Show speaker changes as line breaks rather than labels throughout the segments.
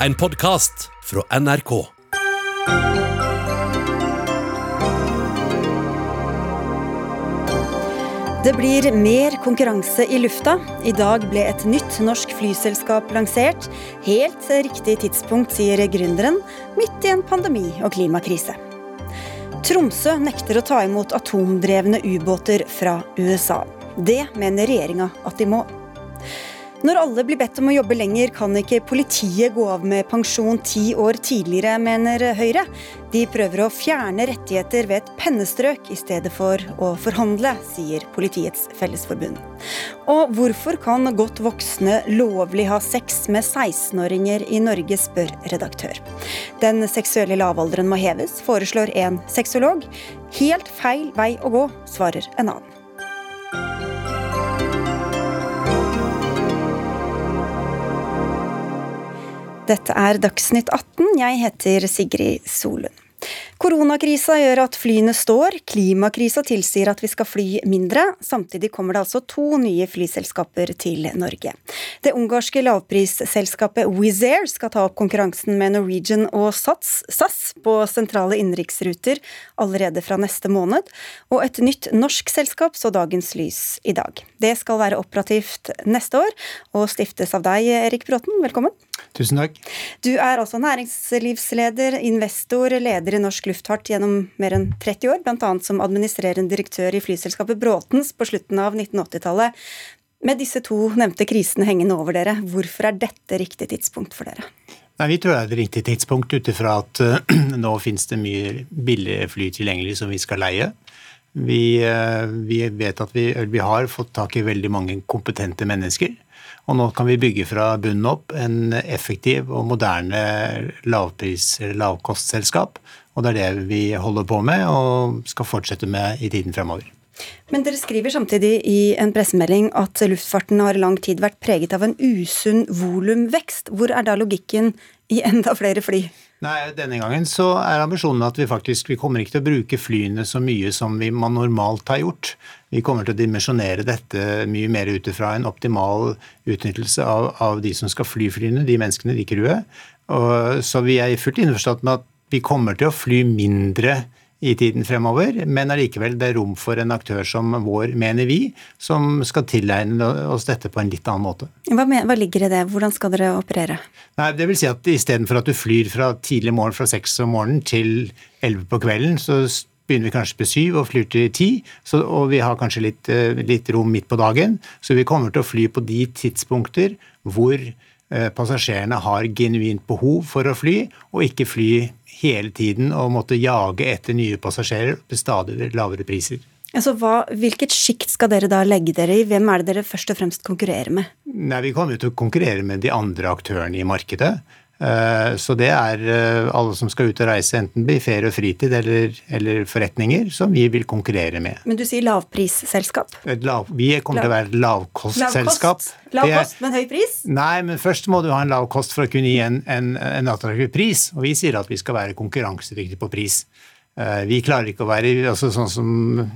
En podkast fra NRK.
Det blir mer konkurranse i lufta. I dag ble et nytt norsk flyselskap lansert. Helt riktig tidspunkt, sier gründeren, midt i en pandemi og klimakrise. Tromsø nekter å ta imot atomdrevne ubåter fra USA. Det mener regjeringa at de må. Når alle blir bedt om å jobbe lenger, kan ikke politiet gå av med pensjon ti år tidligere, mener Høyre. De prøver å fjerne rettigheter ved et pennestrøk i stedet for å forhandle, sier Politiets Fellesforbund. Og hvorfor kan godt voksne lovlig ha sex med 16-åringer i Norge, spør redaktør. Den seksuelle lavalderen må heves, foreslår en sexolog. Helt feil vei å gå, svarer en annen. Dette er Dagsnytt 18. Jeg heter Sigrid Solund. Koronakrisa gjør at flyene står, klimakrisa tilsier at vi skal fly mindre. Samtidig kommer det altså to nye flyselskaper til Norge. Det ungarske lavprisselskapet Wizz Air skal ta opp konkurransen med Norwegian og SAS, på sentrale innenriksruter allerede fra neste måned. Og et nytt norsk selskap så dagens lys i dag. Det skal være operativt neste år, og stiftes av deg, Erik Bråten. Velkommen.
Tusen takk.
Du er altså næringslivsleder, investor, leder i Norsk Luftfart gjennom mer enn 30 år, bl.a. som administrerende direktør i flyselskapet Bråtens på slutten av 1980-tallet. Med disse to nevnte krisene hengende over dere, hvorfor er dette riktig tidspunkt for dere?
Nei, Vi tror det er et riktig tidspunkt ut ifra at uh, nå finnes det mye billige fly tilgjengelig som vi skal leie. Vi, uh, vi vet at vi, vi har fått tak i veldig mange kompetente mennesker. Og nå kan vi bygge fra bunnen opp en effektiv og moderne lavpris- eller lavkostselskap. Og det er det vi holder på med og skal fortsette med i tiden fremover.
Men dere skriver samtidig i en pressemelding at luftfarten har i lang tid vært preget av en usunn volumvekst. Hvor er da logikken i enda flere fly?
Nei, Denne gangen så er ambisjonen at vi faktisk vi kommer ikke til å bruke flyene så mye som vi, man normalt har gjort. Vi kommer til å dimensjonere dette mye mer ut ifra en optimal utnyttelse av, av, de som skal fly flyene, de menneskene, de crewet. Så vi er fullt innforstått med at vi kommer til å fly mindre i tiden fremover, men allikevel det er rom for en aktør som vår, mener vi, som skal tilegne oss dette på en litt annen måte.
Hva, hva ligger i det? Hvordan skal dere operere?
Nei, det vil si at Istedenfor at du flyr fra tidlig morgen fra seks om morgenen til elleve på kvelden, så begynner vi kanskje på syv og flyr til ti, så, og vi har kanskje litt, eh, litt rom midt på dagen. Så vi kommer til å fly på de tidspunkter hvor eh, passasjerene har genuint behov for å fly, og ikke fly hele tiden og måtte jage etter nye passasjerer til stadig lavere priser.
Altså, hva, hvilket sjikt skal dere da legge dere i? Hvem er det dere først og fremst konkurrerer med?
Nei, Vi kommer jo til å konkurrere med de andre aktørene i markedet. Eh, så det er eh, alle som skal ut og reise, enten i ferie og fritid eller, eller, forretninger, som vi vil konkurrere med.
Men du sier lavprisselskap?
Lav, vi kommer til å være et lavkostselskap.
Lav kost, men høy pris?
Nei, men først må du ha en lav kost for å kunne gi en, en, en attraktiv pris. Og vi sier at vi skal være konkurransedyktige på pris. Eh, vi klarer ikke å være altså sånn som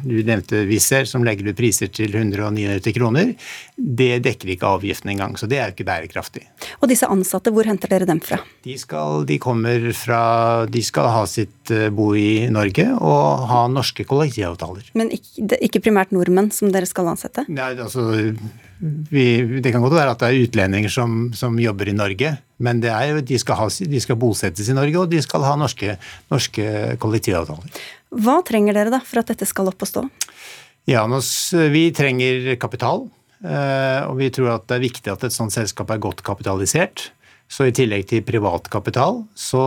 du nevnte Wizz Air, som legger ut priser til 199 kroner. Det dekker ikke avgiften engang, så det er jo ikke bærekraftig.
Og disse ansatte, hvor henter dere dem fra?
De skal, de kommer fra De skal ha sitt eh, bo i Norge og ha norske kollektivavtaler.
Men ikke, ikke primært nordmenn som dere skal ansette?
Nei, altså vi, det kan godt være at det er utlendinger som, som jobber i Norge, men er, de, skal ha, de, skal bosettes i Norge, og de skal ha norske, norske, kollektivavtaler.
Hva trenger dere da for at dette skal opp og stå?
Ja, Vi trenger kapital, og vi tror at det er viktig at et sånt selskap er godt kapitalisert. Så i tillegg til privat kapital, så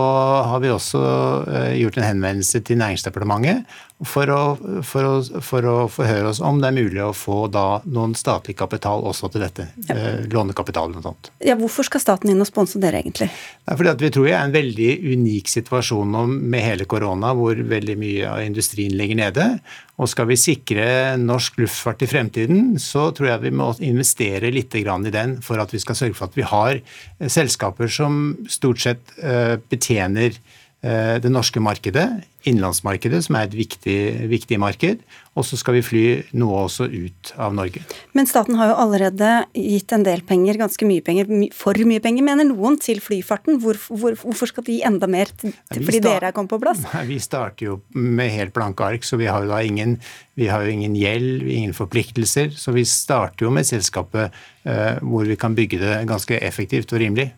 har vi også eh, gjort en henvendelse til Næringsdepartementet for å, for, å, for å, forhøre oss om det er mulig å få da noen statlig kapital også til dette. Ja. Lånekapital lånekapital og sånt.
Ja, hvorfor skal staten inn og sponse dere, egentlig?
Det er fordi vi tror det er en veldig unik situasjon nå med hele korona, hvor veldig mye av industrien ligger nede. Og skal vi sikre norsk luftfart i fremtiden, så tror jeg vi må investere litt i den for at vi skal sørge for at vi har selskaper som stort sett eh, betjener Eh, det norske markedet, innenlandsmarkedet, som er et viktig, viktig marked. Og så skal vi fly noe også ut av Norge.
Men staten har jo allerede gitt en del penger, ganske mye penger, for mye penger, mener noen, til flyfarten. Hvor, hvor, hvorfor skal de gi enda mer til, fordi start, dere er kommet på plass?
Vi starter jo med helt blanke ark, så vi har jo da ingen, vi har jo ingen gjeld, ingen forpliktelser. Så vi starter jo med selskapet eh, hvor vi kan bygge det ganske effektivt og rimelig.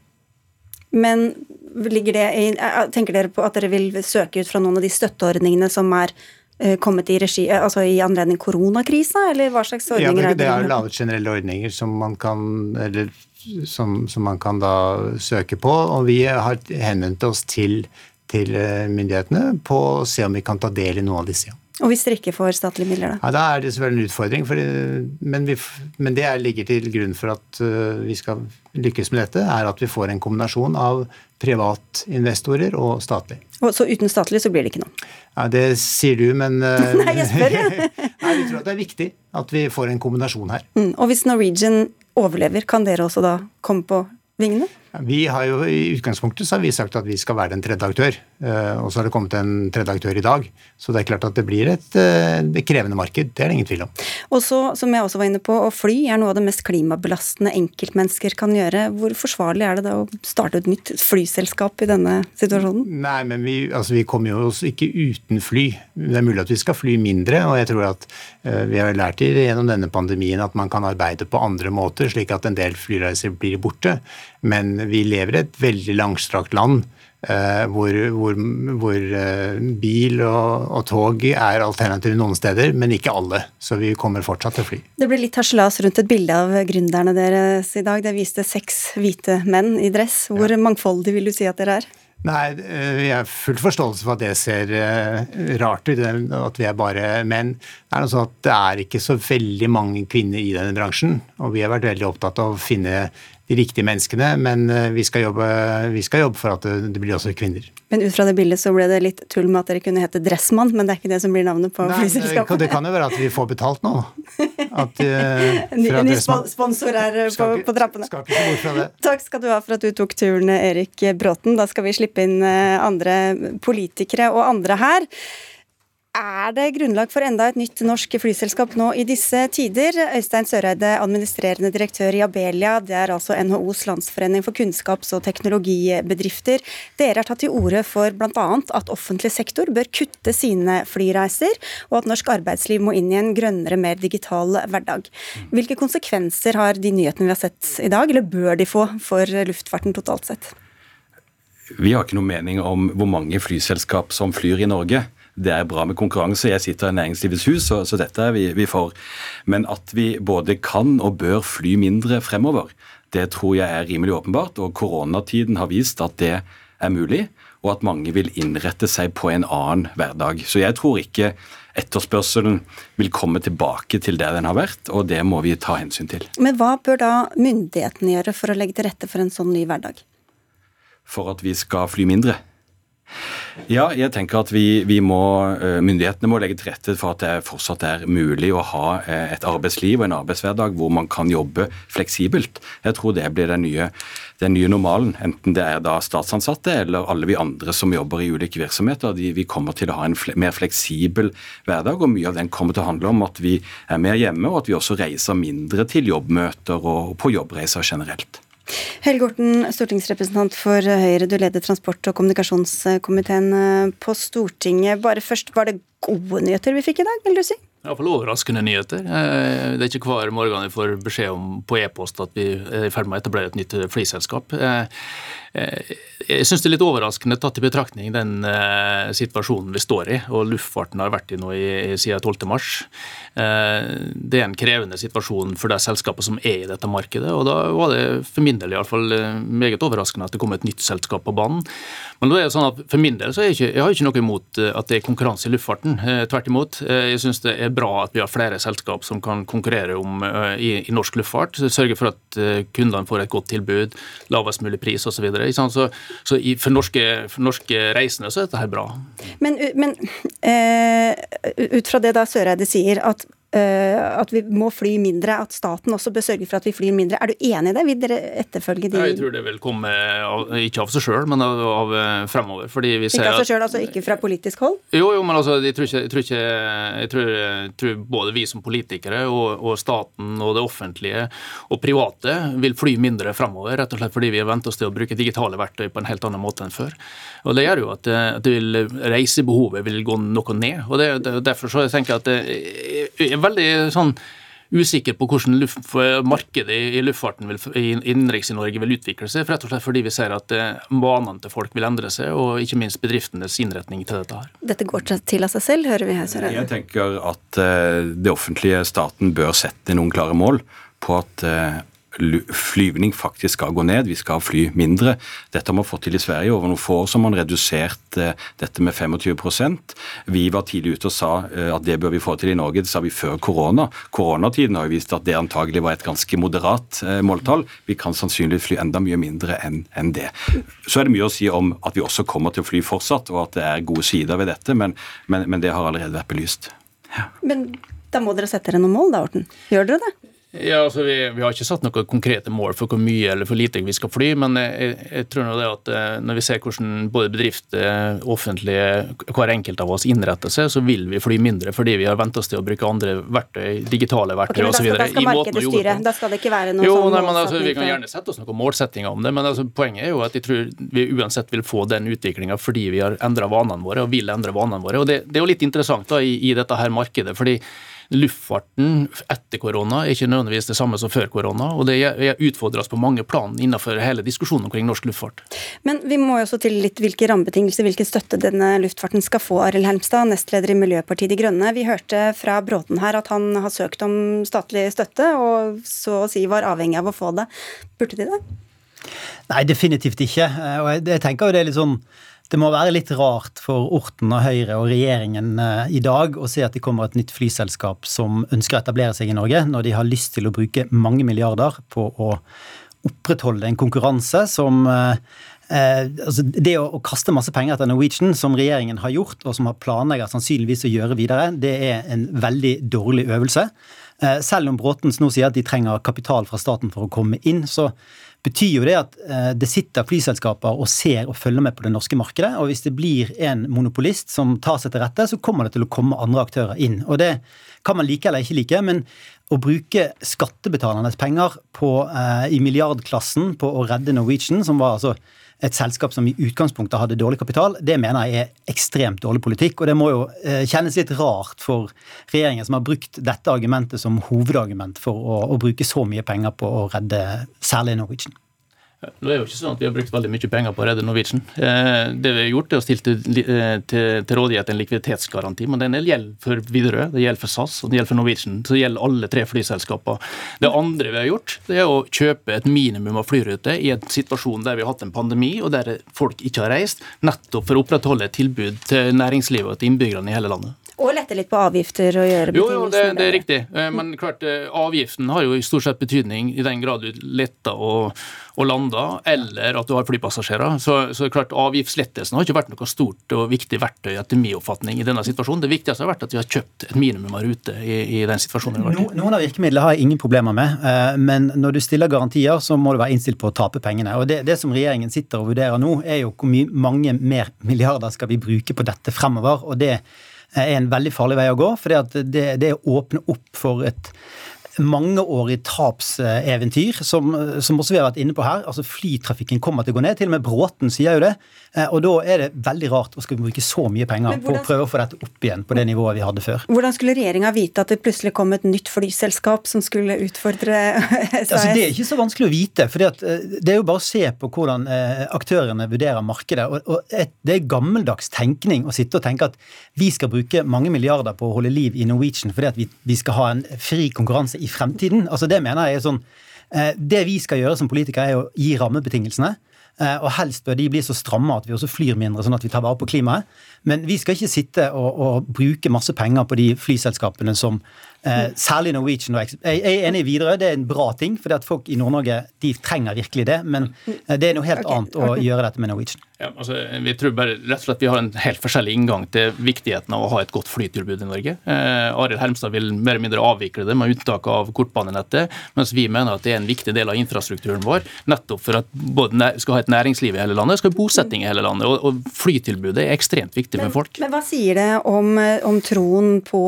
Men ligger det i, tenker dere på at dere vil søke ut fra noen av de støtteordningene som er eh, kommet i, regi, eh, altså i anledning koronakrisa, eller hva slags ordninger
ja, det, det er det? laget generelle ordninger som man kan eller som, som, man kan da søke på. Og vi har henvendt oss til, til eh, myndighetene på å se om vi kan ta del i noe av disse. Ja.
Og hvis dere ikke får statlige midler, da?
Ja, Da er det selvfølgelig en utfordring. Fordi, men, vi, men, det ligger til grunn for at uh, vi skal lykkes med dette, er at vi får en kombinasjon av privatinvestorer og statlig.
Og så uten statlig så blir det ikke noe?
Ja, Det sier du, men
uh, Nei, jeg spør.
Nei, vi tror at det er viktig at vi får en kombinasjon her.
Mm, og hvis Norwegian overlever, kan dere også da komme på vingene?
Vi har jo I utgangspunktet så har vi sagt at vi skal være den tredje aktør. Eh, og så har det kommet en tredje aktør i dag. Så det er klart at det blir et, et eh, krevende marked. Det er det ingen tvil om.
Og så, som jeg også var inne på, å fly er noe av det mest klimabelastende enkeltmennesker kan gjøre. Hvor forsvarlig er det da å starte et nytt flyselskap i denne situasjonen?
Nei, men vi, altså, vi kommer jo også ikke uten fly. Det er mulig at vi skal fly mindre. Og jeg tror at uh, vi har lært gjennom denne pandemien at man kan arbeide på andre måter, slik at en del flyreiser blir borte. Men vi lever i et veldig langstrakt land. Uh, hvor, hvor, hvor uh, bil og, og, tog er alternativ noen steder, men ikke alle. Så vi kommer fortsatt til å fly.
Det ble litt harselas rundt et bilde av gründerne deres i dag. Det viste seks hvite menn i dress. Hvor ja. mangfoldig vil du si at dere er?
Nei, eh, jeg har full forståelse for at det ser rart ut, at vi er bare menn. Det er sånn at det er ikke så veldig mange kvinner i denne bransjen, og vi har vært veldig opptatt av å finne de riktige menneskene, men eh, vi skal, jobbe, vi skal jobbe, for at det, blir også kvinner.
Men ut fra det bildet så ble det litt tull med at dere kunne hete Dressmann, men det er ikke det som blir navnet på flyselskapet?
Det kan jo være at vi får betalt nå. At, uh,
ny ny sponsor er eh, på, på trappene.
Skal ikke se bort fra det.
Takk skal du ha for at du tok turen, Erik Bråten. Da skal vi slippe inn andre politikere og andre her. Er det grunnlag for enda et nytt norsk flyselskap nå i disse tider? Øystein Søreide, administrerende direktør i Abelia. Det er altså NHOs landsforening for kunnskaps- og teknologibedrifter. Dere har tatt til orde for bl.a. at offentlig sektor bør kutte sine flyreiser, og at norsk arbeidsliv må inn i en grønnere, mer digital hverdag. Hvilke konsekvenser har de nyhetene vi har sett i dag, eller bør de få for luftfarten totalt sett?
Vi har ikke noe mening om hvor mange flyselskap som flyr i Norge det er bra med konkurranse. Jeg sitter i Næringslivets hus, så, så dette er vi, vi, for. Men at vi både kan og bør fly mindre fremover, det tror jeg er rimelig åpenbart. Og koronatiden har vist at det er mulig, og at mange vil innrette seg på en annen hverdag. Så jeg tror ikke etterspørselen vil komme tilbake til der den har vært, og det må vi ta hensyn til.
Men hva bør da myndighetene gjøre for å legge til rette for en sånn ny hverdag?
For at vi skal fly mindre. Ja, jeg tenker at vi, vi må, eh, Myndighetene må legge til rette for at det fortsatt er mulig å ha eh, et arbeidsliv og en arbeidshverdag hvor man kan jobbe fleksibelt. Jeg tror det blir den nye, den nye normalen. Enten det er da statsansatte eller alle vi andre som jobber i ulike virksomheter. De, vi kommer til å ha en fle, mer fleksibel hverdag, og mye av den kommer til å handle om at vi er mer hjemme, og at vi også reiser mindre til jobbmøter og på jobbreiser generelt.
Helge Orten, stortingsrepresentant for Høyre. Du leder transport- og kommunikasjonskomiteen eh, på Stortinget. Bare først, Var det gode nyheter vi fikk i dag, vil du si?
Iallfall overraskende nyheter. Eh, det er ikke hver morgen vi får beskjed om på e-post at vi er i ferd med å etablere et nytt flyselskap. Eh, jeg syns det er litt overraskende tatt i betraktning den situasjonen vi står i, og luftfarten har vært i nå siden 12.3. Det er en krevende situasjon for de selskapene som er i dette markedet. og Da var det for min del i alle fall meget overraskende at det kom et nytt selskap på banen. Men det er det sånn at for min del så er jeg, ikke, jeg har ikke noe imot at det er konkurranse i luftfarten. Tvert imot. Jeg synes det er bra at vi har flere selskap som kan konkurrere om, uh, i, i, norsk luftfart. Sørge for at uh, kundene får et godt tilbud, lavest mulig pris osv. Så, så, så, så for, norske, for, norske, reisende så er dette her bra.
Men, men uh, ut fra det da Søreide sier, at at vi må fly mindre, at staten også bør sørge for at vi flyr mindre. Er du enig i det? Vil dere etterfølge de
Jeg tror det vil komme, av, ikke av seg sjøl, men av, av fremover. fordi vi ser
Ikke av seg sjøl, altså ikke fra politisk hold?
Jo, jo, men altså, jeg tror ikke, jeg tror, ikke, jeg tror, jeg tror både vi som politikere og, og, staten og det offentlige og private vil fly mindre fremover, rett og slett fordi vi har vent oss til å bruke digitale verktøy på en helt annen måte enn før. Og Det gjør jo at, at vil, reisebehovet vil gå noe ned. og det, det, Derfor så jeg tenker jeg at jeg er veldig sånn usikker på hvordan luft, markedet i luftfarten vil, i innenriks i Norge vil utvikle seg. rett og slett fordi vi ser at vanene til folk vil endre seg, og ikke minst bedriftenes innretning til dette. her.
Dette går til av seg selv, hører vi her. Søren.
Jeg tenker at det offentlige, staten, bør sette noen klare mål på at flyvning faktisk skal gå ned. Vi skal fly mindre. Dette har man fått til i Sverige. Over noen få år har man redusert eh, dette med 25% Vi var tidlig ute og sa eh, at det bør vi få til i Norge. Det sa vi før korona. Koronatiden har jo vist at det antagelig var et ganske moderat eh, måltall. Vi kan sannsynligvis fly enda mye mindre enn det. Så er det mye å si om at vi også kommer til å fly fortsatt, og at det er gode sider ved dette, men, men, men det har allerede vært belyst.
Ja. Men da må dere sette dere noen mål, da, Orten. Gjør dere det?
Ja, altså vi, vi, har ikke satt noen konkrete mål for hvor mye eller for lite vi skal fly, men jeg, jeg tror nå det at eh, når vi ser hvordan både bedrifter, offentlige, hver enkelt av oss innretter seg, så vil vi fly mindre fordi vi har vent oss til å bruke andre verktøy, digitale verktøy
okay,
osv.
Da skal markedet styre, da skal det ikke være noe
jo,
sånn
nei, men altså, Vi kan gjerne sette oss noen målsettinger om det, men altså, poenget er jo at jeg tror vi uansett vil få den utviklinga fordi vi har endra vanene våre og vil endre vanene våre. og Det, det er jo litt interessant da i, i dette her markedet. fordi luftfarten etter korona er ikke nødvendigvis det samme som før korona. og Det utfordres på mange plan innenfor hele diskusjonen omkring norsk luftfart.
Men vi må jo også til litt hvilke rammebetingelser, hvilken støtte denne luftfarten skal få. Arild Helmstad, nestleder i Miljøpartiet De Grønne. Vi hørte fra Bråten her at han har søkt om statlig støtte, og så å si var avhengig av å få det. Burde de det?
Nei, definitivt ikke. Og jeg tenker jo det er litt sånn det må være litt rart for Orten og Høyre og regjeringen eh, i dag å se at det kommer et nytt flyselskap som ønsker å etablere seg i Norge, når de har lyst til å bruke mange milliarder på å opprettholde en konkurranse som eh, eh altså Det å, å, kaste masse penger etter Norwegian, som regjeringen har gjort, og som har planlegger sannsynligvis å gjøre videre, det er en veldig dårlig øvelse. Eh, selv om Bråtens nå sier at de trenger kapital fra staten for å komme inn, så betyr jo det at eh, det sitter flyselskaper og ser og følger med på det norske markedet. Og hvis det blir en monopolist som tar seg til rette, så kommer det til å komme andre aktører inn. Og det kan man like eller ikke like, men å bruke skattebetalernes penger på, eh, i milliardklassen på å redde Norwegian, som var altså et selskap som i utgangspunktet hadde dårlig kapital, det mener jeg er ekstremt dårlig politikk. Og det må jo eh, kjennes litt rart for regjeringen som har brukt dette argumentet som hovedargument for å, å bruke så mye penger på å redde særlig Norwegian.
Nå er jo ikke sånn at Vi har brukt veldig mye penger på å redde Norwegian. Eh, det vi har gjort er å stille til, eh, til, til rådighet en likviditetsgaranti. men Den gjelder for Widerøe, det gjelder for SAS og det gjelder for Norwegian. så Det gjelder alle tre flyselskaper. Det andre vi har gjort, det er å kjøpe et minimum av flyruter i en situasjon der vi har hatt en pandemi og der folk ikke har reist, nettopp for å opprettholde et tilbud til næringslivet og til innbyggerne i hele landet.
Og lette litt på avgifter og gjøre
Jo, jo det, det, er riktig. Eh, men klart, eh, avgiften har jo i stort sett betydning i den grad du letter og, og lander, eller at du har flypassasjerer. Så, så klart, avgiftslettelsen har ikke vært noe stort og viktig verktøy etter min oppfatning i denne situasjonen. Det viktigste har vært at vi har kjøpt et minimum av ruter i, i, den situasjonen
i. Noen av virkemidlene har jeg ingen problemer med, eh, men når du stiller garantier, så må du være innstilt på å tape pengene. Og det, det som regjeringen sitter og vurderer nå, er jo hvor mange mer milliarder skal vi bruke på dette fremover. og det er en veldig farlig vei å gå. For det, det åpner opp for et mangeårig tapseventyr, som, som, også vi har vært inne på her. Altså Flytrafikken kommer til å gå ned. Til og med Bråten sier jo det. Eh, og da er det veldig rart å skulle bruke så mye penger hvordan, på å prøve å få dette opp igjen på det nivået vi hadde før.
Hvordan skulle regjeringa vite at det plutselig kom et nytt flyselskap som skulle utfordre SAS?
Altså, det er ikke så vanskelig å vite. for eh, det er jo bare å se på hvordan eh, aktørene vurderer markedet. og Det er gammeldags tenkning å sitte og tenke at vi skal bruke mange milliarder på å holde liv i Norwegian fordi at vi skal ha en fri konkurranse i fremtiden. Altså Det mener jeg er sånn Det vi skal gjøre som politikere, er å gi rammebetingelsene. Eh, og helst bør de bli så stramme at vi også flyr mindre, sånn at vi tar vare på klimaet. Men vi skal ikke sitte og, og bruke masse penger på de flyselskapene som Eh, særlig Norwegian. Jeg er enig i Widerøe, det er en bra ting. For folk i Nord-Norge de trenger virkelig det. Men eh, det er noe helt okay, annet å gjøre dette med Norwegian.
Ja, altså, vi tror bare rett og slett vi har en helt forskjellig inngang til viktigheten av å ha et godt flytilbud i Norge. Eh, Arild Hermstad vil mer eller mindre avvikle det med unntak av kortbanenettet, mens vi mener at det er en viktig del av infrastrukturen vår, nettopp for at både skal ha et næringsliv i hele landet, skal ha bosetting i hele landet. Og, og flytilbudet er ekstremt viktig
men,
for folk.
Men hva sier det om, om troen på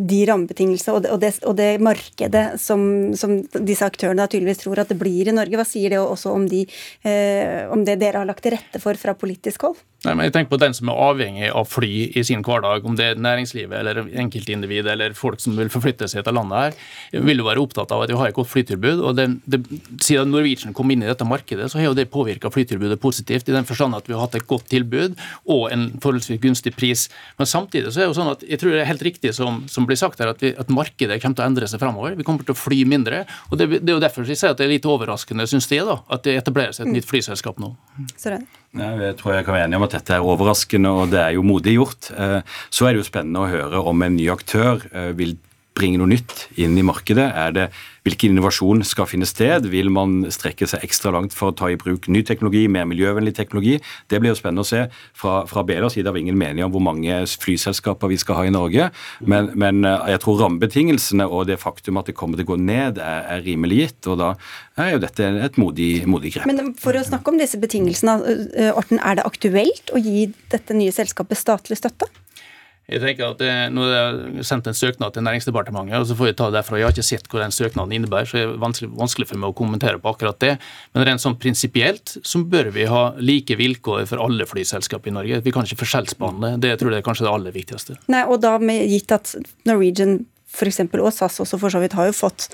de rammebetingelsene og, og, og det, markedet som, som, disse aktørene tydeligvis tror at det blir i Norge? Hva sier det også om, de, eh, om det dere har lagt til rette for? fra politisk hold?
Nei, men jeg tenker på Den som er avhengig av fly i sin hverdag, om det er næringslivet eller enkeltindivid eller folk som vil forflytte seg til landet her, vil jo være opptatt av at vi har et godt flytilbud. og det, det, Siden Norwegian kom inn i dette markedet, så har jo det påvirka flytilbudet positivt, i den forstand at vi har hatt et godt tilbud og en forholdsvis gunstig pris. Men samtidig så er det jo sånn at jeg tror det er helt riktig som, som blir sagt her, at, vi, at, markedet kommer til å endre seg framover. Vi kommer til å fly mindre. og Det, det er jo derfor jeg sier at det er litt overraskende, syns jeg, da, at det etableres et nytt flyselskap nå.
Så det.
Jeg tror jeg kan være enig om at dette er overraskende, og det er jo modig gjort. Eh, så er det jo spennende å høre om en ny aktør eh, vil bringe noe nytt inn i markedet? Er det, hvilken innovasjon skal finne sted? Vil man strekke seg ekstra langt for å ta i bruk ny teknologi, mer miljøvennlig teknologi? Det blir jo spennende å se. Fra, fra BLs side har vi ingen mening om hvor mange flyselskaper vi skal ha i Norge, men, men eh, jeg tror rammebetingelsene og det faktum at det kommer til å gå ned, er, er rimelig gitt. og da er jo dette et modig, modig grep.
Men for å snakke om disse betingelsene, eh, Orten, er det aktuelt å gi dette nye selskapet statlig støtte?
Jeg tenker at det, Nå er det sendt en søknad til Næringsdepartementet, og så får vi ta det derfra. Jeg har ikke sett hva den søknaden innebærer, så det er vanskelig, vanskelig for meg å kommentere på akkurat det. Men rent sånn prinsipielt så bør vi ha like vilkår for alle flyselskap i Norge. Vi kan ikke forskjellsbehandle. Det tror jeg er kanskje det aller viktigste.
Nei, og da med gitt at Norwegian f.eks. og SAS også for så vidt har jo fått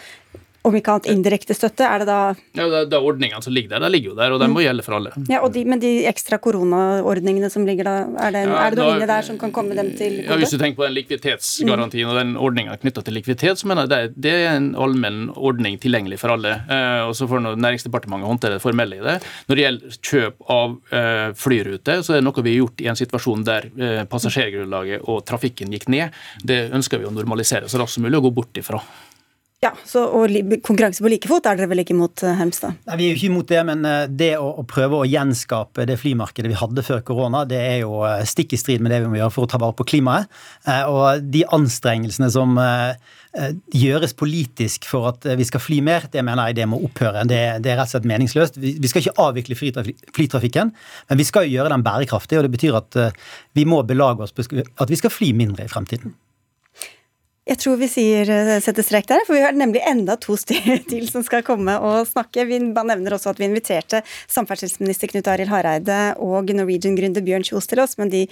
om ikke annet indirekte støtte, er det da
Ja, det, det Ordningene som ligger der, de ligger jo der, og de må gjelde for alle.
Ja, og de, Men de ekstra koronaordningene som ligger da, er det, ja, er det noe inne der som kan komme dem til
gode? Ja, Hvis du tenker på den likviditetsgarantien og den ordninga knytta til likviditet, så mener jeg det, det er en allmenn ordning tilgjengelig for alle. Eh, og Så får Næringsdepartementet håndtere det formelle i det. Når det gjelder kjøp av eh, flyrute, så er det noe vi har gjort i en situasjon der eh, passasjergrunnlaget og trafikken gikk ned. Det ønsker vi å normalisere så raskt som mulig og gå bort ifra.
Ja, så, og Konkurranse på like fot er dere vel ikke imot, Helmstad? Hermstad?
Nei, Vi er jo ikke imot det, men eh, det å, å, prøve å gjenskape det flymarkedet vi hadde før korona, det er jo eh, stikk i strid med det vi må gjøre for å ta vare på klimaet. Og de anstrengelsene som gjøres politisk for at vi skal fly mer, det mener jeg det må opphøre. Det, det er rett og slett meningsløst. Vi skal ikke avvikle flytrafikken, men vi skal jo gjøre den bærekraftig. Og det betyr at vi må belage oss på at vi skal fly mindre i fremtiden.
Jeg tror vi sier eh, setter strek der, for vi har nemlig enda to til som skal komme og snakke. Vi nevner også at vi inviterte samferdselsminister Knut Arild Hareide og Norwegian-gründer Bjørn Kjos til oss, men de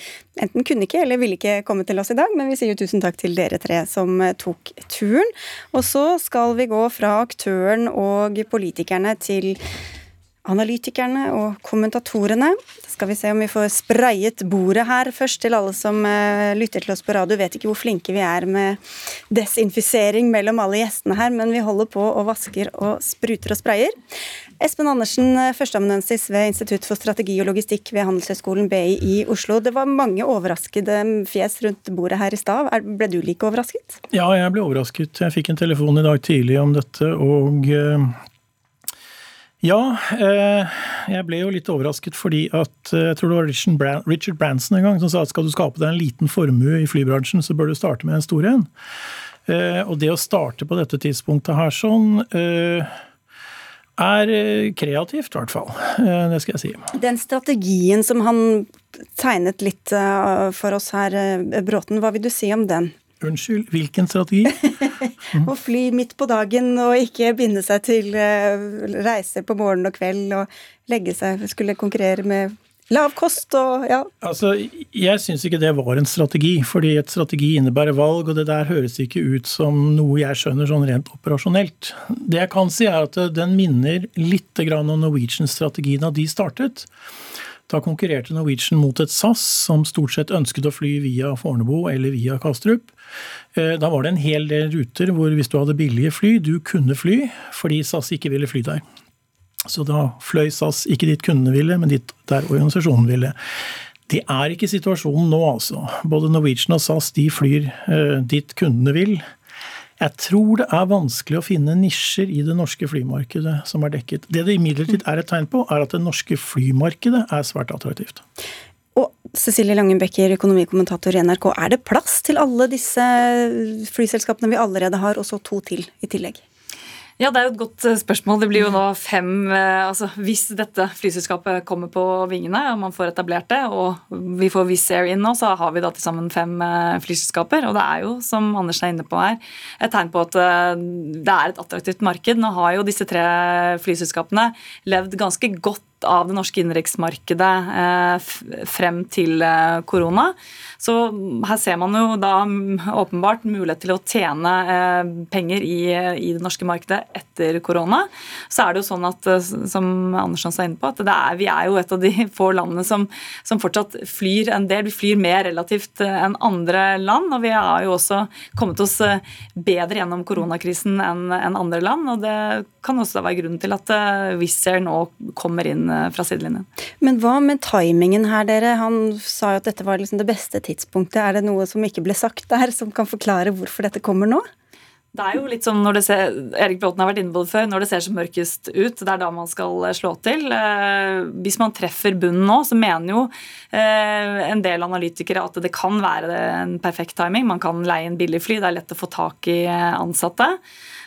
enten kunne ikke eller ville ikke komme til oss i dag. Men vi sier jo tusen takk til dere tre som eh, tok turen. Og så skal vi gå fra aktøren og politikerne til analytikerne og kommentatorene. Da skal vi se om vi får sprayet bordet her først, til alle som uh, lytter til oss på radio. Vet ikke hvor flinke vi er med desinfisering mellom alle gjestene her, men vi holder på og vasker og spruter og sprayer. Espen Andersen, førsteamanuensis ved Institutt for strategi og logistikk ved Handelshøyskolen BI i Oslo. Det var mange overraskede fjes rundt bordet her i stad. Ble du like overrasket?
Ja, jeg ble overrasket. Jeg fikk en telefon i dag tidlig om dette, og uh ja, eh, jeg ble jo litt overrasket fordi at eh, jeg tror det var Richard Branson en gang som sa at skal du skape deg en liten formue i flybransjen, så bør du starte med en stor en. Eh, og det å starte på dette tidspunktet her sånn er kreativt, i hvert fall. Det skal jeg si.
Den strategien som han tegnet litt for oss her, Bråten, hva vil du si om den?
Unnskyld, hvilken strategi?
Å fly midt på dagen og ikke binde seg til eh, reiser på morgen og kveld og legge seg Skulle konkurrere med lav kost og ja.
Altså, jeg syns ikke det var en strategi, fordi et strategi innebærer valg, og det der høres ikke ut som noe jeg skjønner sånn rent operasjonelt. Det jeg kan si, er at den minner litt om Norwegian-strategien da de startet. Da konkurrerte Norwegian mot et SAS som stort sett ønsket å fly via Fornebu eller via Kastrup. Eh, da var det en hel del ruter hvor hvis du hadde billige fly, du kunne fly fordi SAS ikke ville fly der. Så da fløy SAS ikke dit kundene ville, men dit der organisasjonen ville. Det er ikke situasjonen nå, altså. Både Norwegian og SAS de flyr eh, dit kundene vil. Jeg tror det er vanskelig å finne nisjer i det norske flymarkedet som er dekket. Det det imidlertid er et tegn på, er at det norske flymarkedet er svært attraktivt.
Og Cecilie Langenbecker, økonomikommentator i NRK, er det plass til alle disse flyselskapene vi allerede har, og så to til i tillegg?
Ja, Det er jo et godt eh, spørsmål. Det blir jo nå fem eh, altså Hvis dette flyselskapet kommer på vingene og man får etablert det, og vi får Wizz Air inn nå, så har vi da til sammen fem eh, flyselskaper. Og det er jo, som Anders er inne på her, et tegn på at det er et attraktivt marked. Nå har jo disse tre flyselskapene levd ganske godt av det norske innenriksmarkedet frem til korona. Så her ser man jo da åpenbart mulighet til å tjene eh, penger i, det norske markedet etter korona. Så er det jo sånn at, eh, som Andersson sa inne på, at er, vi er jo et av de få landene som, som, fortsatt flyr en del. Vi flyr mer relativt eh, enn andre land, og vi har jo også kommet oss bedre gjennom koronakrisen enn andre land. og det kan også være grunnen til at Wizz Air nå kommer inn fra sidelinjen.
Men hva med timingen her, dere? Han sa jo at dette var liksom det beste tidspunktet? Er det noe som ikke ble sagt der, som kan forklare hvorfor dette kommer nå?
Det er jo litt som når det ser, Erik Bråten har vært inne på det før, når det ser som mørkest ut, det er da man skal slå til. Eh, hvis man treffer bunnen nå, så mener jo eh, en del analytikere at det kan være en perfekt timing. Man kan leie inn billigfly, det er lett å få tak i ansatte.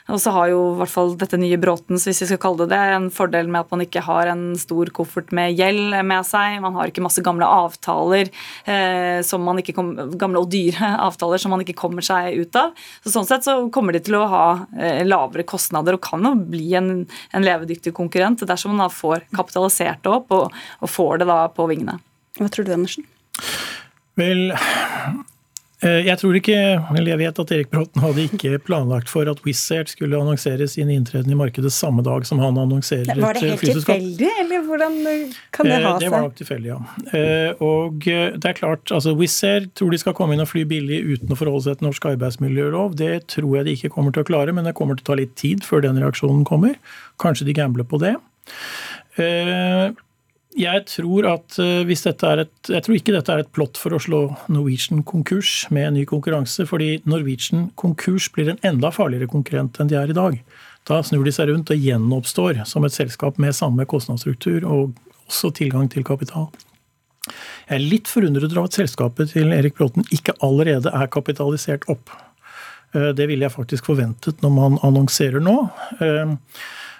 Og så har jo i hvert fall dette nye Bråtens, hvis vi skal kalle det det, en fordel med at man ikke har en stor koffert med gjeld med seg. Man har ikke masse gamle avtaler, eh, som man ikke kom, gamle og dyre avtaler som man ikke kommer seg ut av. Så Sånn sett så kommer de til å ha eh, lavere kostnader og kan jo bli en, en levedyktig konkurrent dersom man da får kapitalisert det opp og, og får det da på vingene.
Hva tror du, Andersen?
Vel, jeg tror ikke, eller jeg vet at Erik Bråten hadde ikke planlagt for at Wizz Air skulle annonsere sin inntreden i markedet samme dag som han annonserer et.
Var det helt tilfeldig, eller hvordan kan det
eh,
ha seg?
Det var nok tilfeldig, ja. Eh, og det er klart, altså Wizz Air tror de skal komme inn og fly billig uten å forholde seg til norsk arbeidsmiljølov. Det tror jeg de ikke kommer til å klare, men det kommer til å ta litt tid før den reaksjonen kommer. Kanskje de gambler på det. Jeg tror, at eh, hvis dette er et, jeg tror ikke dette er et plott for å slå Norwegian konkurs med en ny konkurranse, fordi Norwegian konkurs blir en enda farligere konkurrent enn de er i dag. Da snur de seg rundt og gjenoppstår som et selskap med samme kostnadsstruktur og også tilgang til kapital. Jeg er litt forundret over at selskapet til Erik Bråten ikke allerede er kapitalisert opp. Eh, det ville jeg faktisk forventet når man annonserer nå.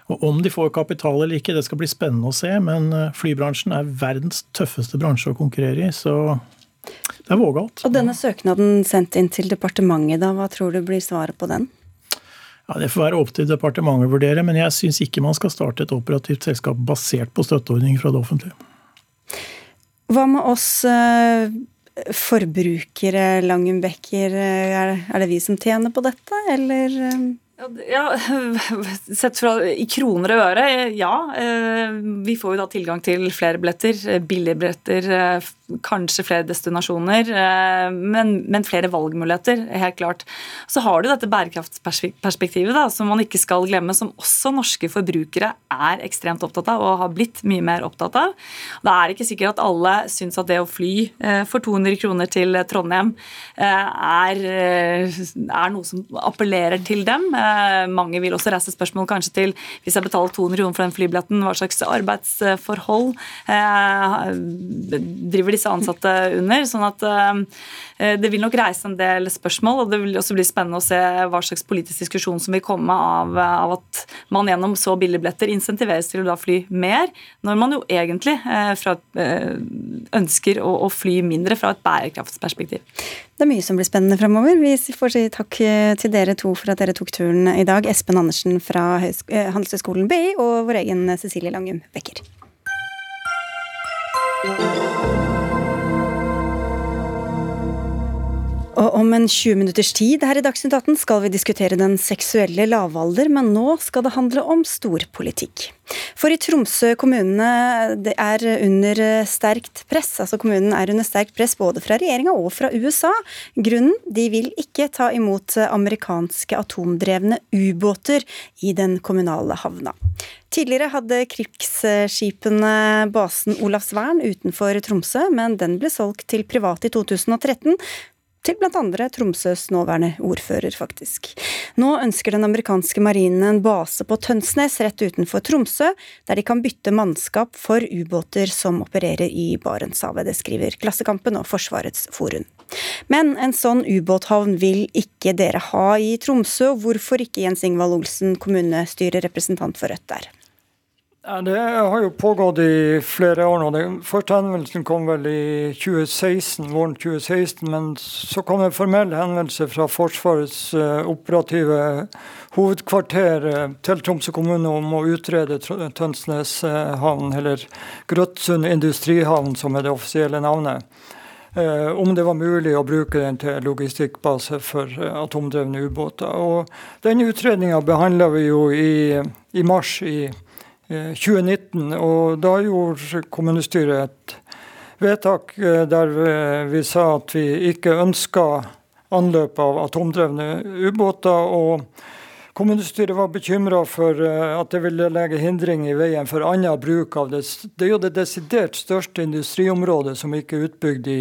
Eh, og Om de får kapital eller ikke, det skal bli spennende å se. Men eh, flybransjen er verdens tøffeste bransje å konkurrere i, så det er vågalt.
Og denne søknaden sendt inn til departementet, da, hva tror du blir svaret på den?
Ja, Det får være opp til departementet å vurdere, men jeg syns ikke man skal starte et operativt selskap basert på støtteordninger fra det offentlige.
Hva med oss uh, forbrukere, Langenbecker? Er, er det vi som tjener på dette, eller?
Ja, Sett fra, i kroner og øre, ja. Eh, vi får jo da tilgang til flere billetter. Eh, billige billetter, eh, kanskje flere destinasjoner. Men, men, flere valgmuligheter, helt klart. Så har du dette bærekraftsperspektivet da, som man ikke skal glemme, som også norske forbrukere er ekstremt opptatt av og har blitt mye mer opptatt av. Det er ikke sikkert at alle syns at det å fly for 200 kroner til Trondheim er, er noe som appellerer til dem. Eh, mange vil også reise spørsmål kanskje til hvis jeg betaler 200 kroner for den flybilletten, hva slags arbeidsforhold eh, driver disse ansatte under? sånn at eh, det vil nok reise en del spørsmål, og det vil også bli spennende å se hva slags politisk diskusjon som vil komme av, av at man gjennom så billige billetter insentiveres til å da fly mer, når man jo egentlig fra, ønsker å, å fly mindre fra et bærekraftsperspektiv.
Det er mye som blir spennende fremover. Vi får si takk til dere to for at dere tok turen i dag. Espen Andersen fra eh, Handelshøyskolen BI og vår egen Cecilie Langum Becker. Og om en 20 minutters tid her i Dagsnytt 18 skal vi diskutere den seksuelle lavalder, men nå skal det handle om storpolitikk. For i Tromsø kommune er under sterkt press, altså kommunen er under sterkt press både fra regjeringa og fra USA. Grunnen? De vil ikke ta imot amerikanske atomdrevne ubåter i den kommunale havna. Tidligere hadde krigsskipene basen Olavsvern utenfor Tromsø, men den ble solgt til private i 2013 til bl.a. Tromsøs nåværende ordfører, faktisk. Nå ønsker den amerikanske marinen en base på Tønsnes rett utenfor Tromsø, der de kan bytte mannskap for ubåter som opererer i Barentshavet. Det skriver Klassekampen og Forsvarets forum. Men en sånn ubåthavn vil ikke dere ha i Tromsø, og hvorfor ikke Jens Ingvald Olsen, kommunestyrerepresentant for Rødt der?
Det har jo pågått i flere år nå. Den første henvendelsen kom vel i 2016, våren 2016. Men så kom en formell henvendelse fra Forsvarets uh, operative hovedkvarter uh, til Tromsø kommune om å utrede Tønsnes uh, havn, eller Grøtsund industrihavn, som er det offisielle navnet. Om det var mulig å bruke den til logistikkbase for atomdrevne ubåter. Og Den utredninga behandla vi jo i, i mars i 2016. 2019. Eh, og da gjorde kommunestyret et vedtak eh, der vi sa at vi ikke ønska anløp av atomdrevne ubåter. og Kommunestyret var bekymra for eh, at det ville legge hindring i veien for annen bruk av det. Det er jo det desidert største industriområdet som ikke er utbygd i,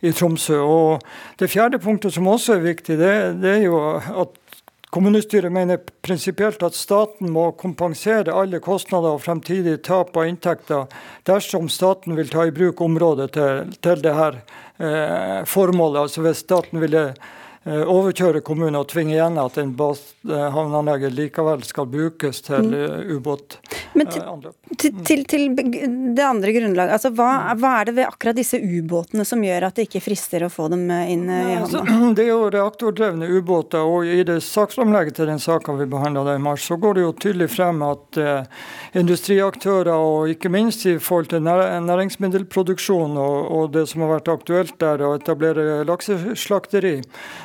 i Tromsø. Og Det fjerde punktet som også er viktig, det, det er jo at Kommunestyret mener prinsipielt at staten må kompensere alle kostnader og fremtidig tap av inntekter dersom staten vil ta i bruk området til, til dette eh, formålet. Altså Hvis staten ville Eh, overkjøre kommunen og tvinge igjen at en havneanlegget likevel skal brukes til mm. eh, ubåtanløp.
Til, til, til, det andre grunnlaget, altså hva, hva, er det ved akkurat disse ubåtene som gjør at det ikke frister å få dem eh, inn i
altså, havna? Altså, det er jo reaktordrevne ubåter, og i det saksframlegget til den saka vi behandla i mars, så går det jo tydelig frem at eh, industriaktører, og ikke minst i forhold til næringsmiddelproduksjon og, og det som har vært aktuelt der, å etablere lakseslakteri,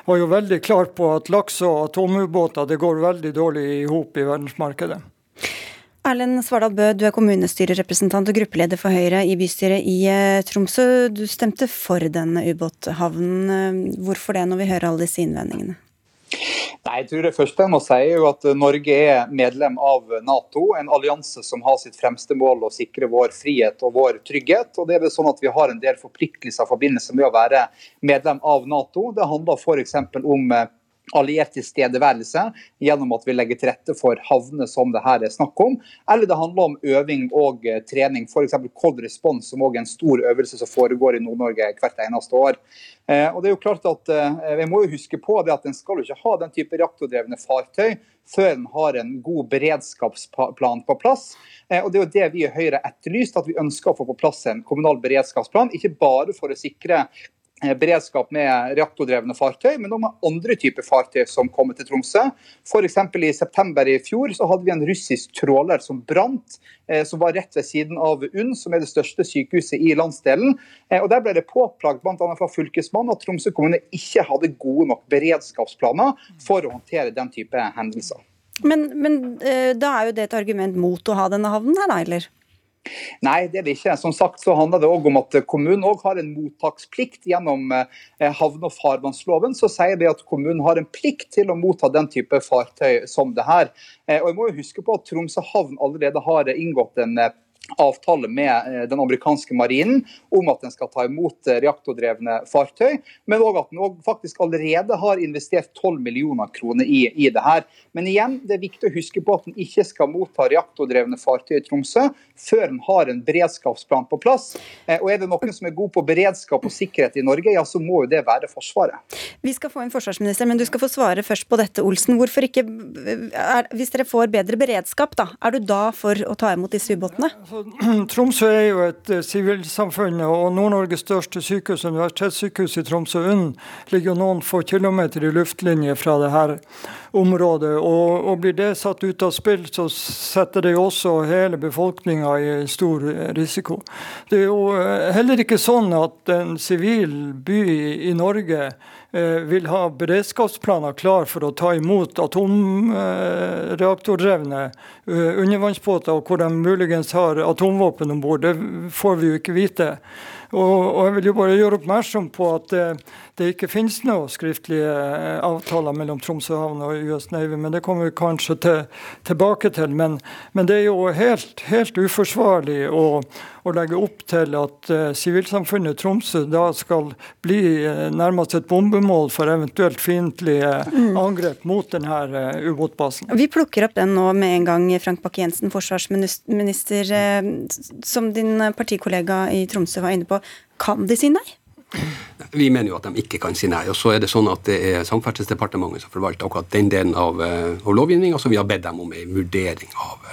var jo veldig klar på at laks og atomubåter det går veldig dårlig i hop i verdensmarkedet.
Erlend Svardal Bø, du er kommunestyrerepresentant og gruppeleder for Høyre i bystyret i eh, Tromsø. Du stemte for denne ubåthavnen. Hvorfor det, når vi hører alle disse innvendingene?
Nei, jeg tror Det første jeg må si er jo at Norge er medlem av Nato, en allianse som har sitt fremste mål å sikre vår frihet og vår trygghet. og det er vel sånn at Vi har en del forpliktelser i forbindelse med å være medlem av Nato. Det handler f.eks. om eh, alliert tilstedeværelse gjennom at vi legger til rette for havner som det her er snakk om. Eller det handler om øving og eh, trening, f.eks. Cold Response, som også er en stor øvelse som foregår i Nord-Norge hvert eneste år. Eh, og det er jo klart at eh, Vi må jo huske på det at en skal jo ikke ha den type reaktordrevne fartøy før en har en god beredskapsplan på plass. Og Det er jo det vi i Høyre etterlyst, at vi ønsker å få på plass en kommunal beredskapsplan. Ikke bare for å sikre beredskap med reaktordrevne fartøy, men òg med andre typer fartøy som kommer til Tromsø. F.eks. i september i fjor så hadde vi en russisk tråler som brant, eh, som var rett ved siden av UNN, som er det største sykehuset i landsdelen. Eh, og Der ble det påplagd bl.a. fra Fylkesmannen at Tromsø kommune ikke hadde gode nok beredskapsplaner for å håndtere den type hendelser.
Men, men da er jo det et argument mot å ha denne havnen her, da, eller?
Nei, det er det ikke. Som sagt så handler det også om at kommunen også har en mottaksplikt gjennom eh, havne- og farvannsloven. Så sier det at kommunen har en plikt til å motta den type fartøy som det her. Eh, og jeg må jo huske på at Tromsø havn allerede har inngått en eh, avtale med eh, den amerikanske marinen om at den skal ta imot eh, reaktordrevne fartøy, men òg at den faktisk allerede har investert 12 millioner kroner i, i, det her. Men igjen, det er viktig å huske på at den ikke skal motta reaktordrevne fartøy i Tromsø før den har en beredskapsplan på plass. Eh, og Er det noen som er god på beredskap og sikkerhet i Norge, ja, så må jo det være Forsvaret.
Vi skal få en forsvarsminister, men du skal få svare først på dette, Olsen. Hvorfor ikke, er, Hvis dere får bedre beredskap, da, er du da for å ta imot disse ubåtene?
Tromsø er jo et eh, sivilsamfunn, og Nord-Norges største sykehus, universitetssykehus i Tromsø UNN, ligger jo noen få kilometer i luftlinje fra det her området. Og, og blir det satt ut av spill, så setter det jo også hele befolkninga i stor risiko. Det er jo eh, heller ikke sånn at en sivil by i Norge Eh, vil ha beredskapsplaner klar for å ta imot atomreaktordrevne eh, undervannsbåter, og hvor de muligens har atomvåpen om bord. Det får vi jo ikke vite. Og, jeg vil jo bare gjøre oppmerksom på at det, det ikke finnes noen skriftlige eh, avtaler mellom Tromsø havn og US Navy, men det kommer vi kanskje til, tilbake til. Men, men, det er jo helt, helt uforsvarlig å, å legge opp til at uh, sivilsamfunnet i Tromsø da skal bli uh, nærmest et bombemål for eventuelt fiendtlige mm. angrep mot denne uh, ubåtbasen.
Vi plukker opp den nå med en gang, Frank Bakke-Jensen, forsvarsminister. Som din partikollega i Tromsø var inne på, kan de si nei?
Vi mener jo at de ikke kan si nei. og så er Det sånn at det er Samferdselsdepartementet som forvalter akkurat den delen av, av lovgivninga, så vi har bedt dem om en vurdering av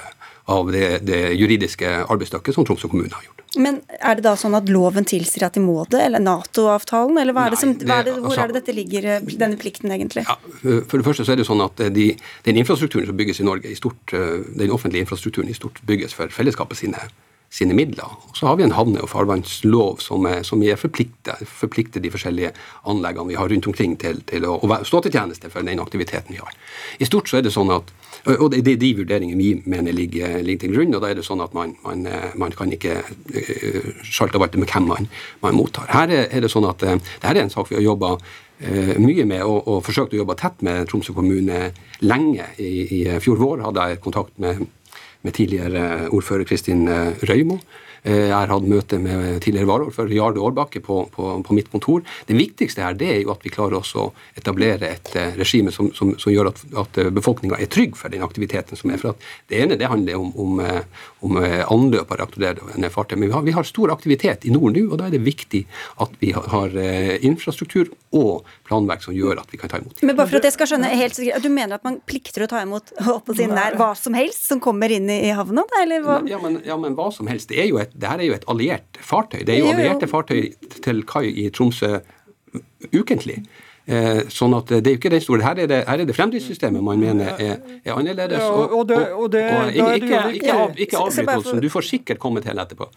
av det, det juridiske arbeidsstykket som Tromsø kommune har gjort.
Men er det da sånn at loven tilsier at de må det, eller Nato-avtalen, eller er det som, Nei, det, er det, hvor altså, er det dette ligger, eh, denne plikten egentlig? Ja,
for det første så er det sånn at de, den infrastrukturen som bygges i Norge, i stort, eh, den offentlige infrastrukturen i stort bygges for fellesskapet sine, sine midler. Og så har vi en havne- og farvannslov som, som forplikter, forplikter, de forskjellige anleggene vi har rundt omkring til, til å, å stå til tjeneste for den aktiviteten vi har. I stort så er det sånn at og Det er de vurderingene vi mener ligger, ligger, til grunn. og Da er det sånn at man, man, eh, man kan ikke uh, sjalte og valte med hvem man, man, mottar. Her er, er det sånn at det dette er en sak vi har jobba mye med og, og, forsøkt å jobbe tett med Tromsø kommune lenge. I, i fjor vår hadde jeg kontakt med, med tidligere ordfører Kristin Røymo. Eh, jeg har hatt møte med tidligere varaordfører Jarle Aarbakke på, på, på, mitt kontor. Det viktigste her det er jo at vi klarer å etablere et uh, regime som, som, som, gjør at, at eh, befolkninga er trygg for den aktiviteten som er. For Det ene det handler om, om, om anløp av reaktorerende fartøy. Men vi har, vi har, stor aktivitet i nord nå, og da er det viktig at vi har, har infrastruktur og planverk som gjør at vi kan ta imot.
Men bare for at jeg skal skjønne helt sikkert, Du mener at man plikter å ta imot nær, hva som helst som kommer inn i havna? Eller hva?
Ja men, ja, men hva som helst. Det er jo et er jo et alliert fartøy. Det er jo allierte fartøy til kai i Tromsø ukentlig. Eh, sånn at det er jo ikke den store. Her er det, her er det fremdriftssystemet man mener er, er annerledes. Og, og, og, og ikke, ikke, ikke, ikke avbryt, Olsen. Du får sikkert komme til etterpå.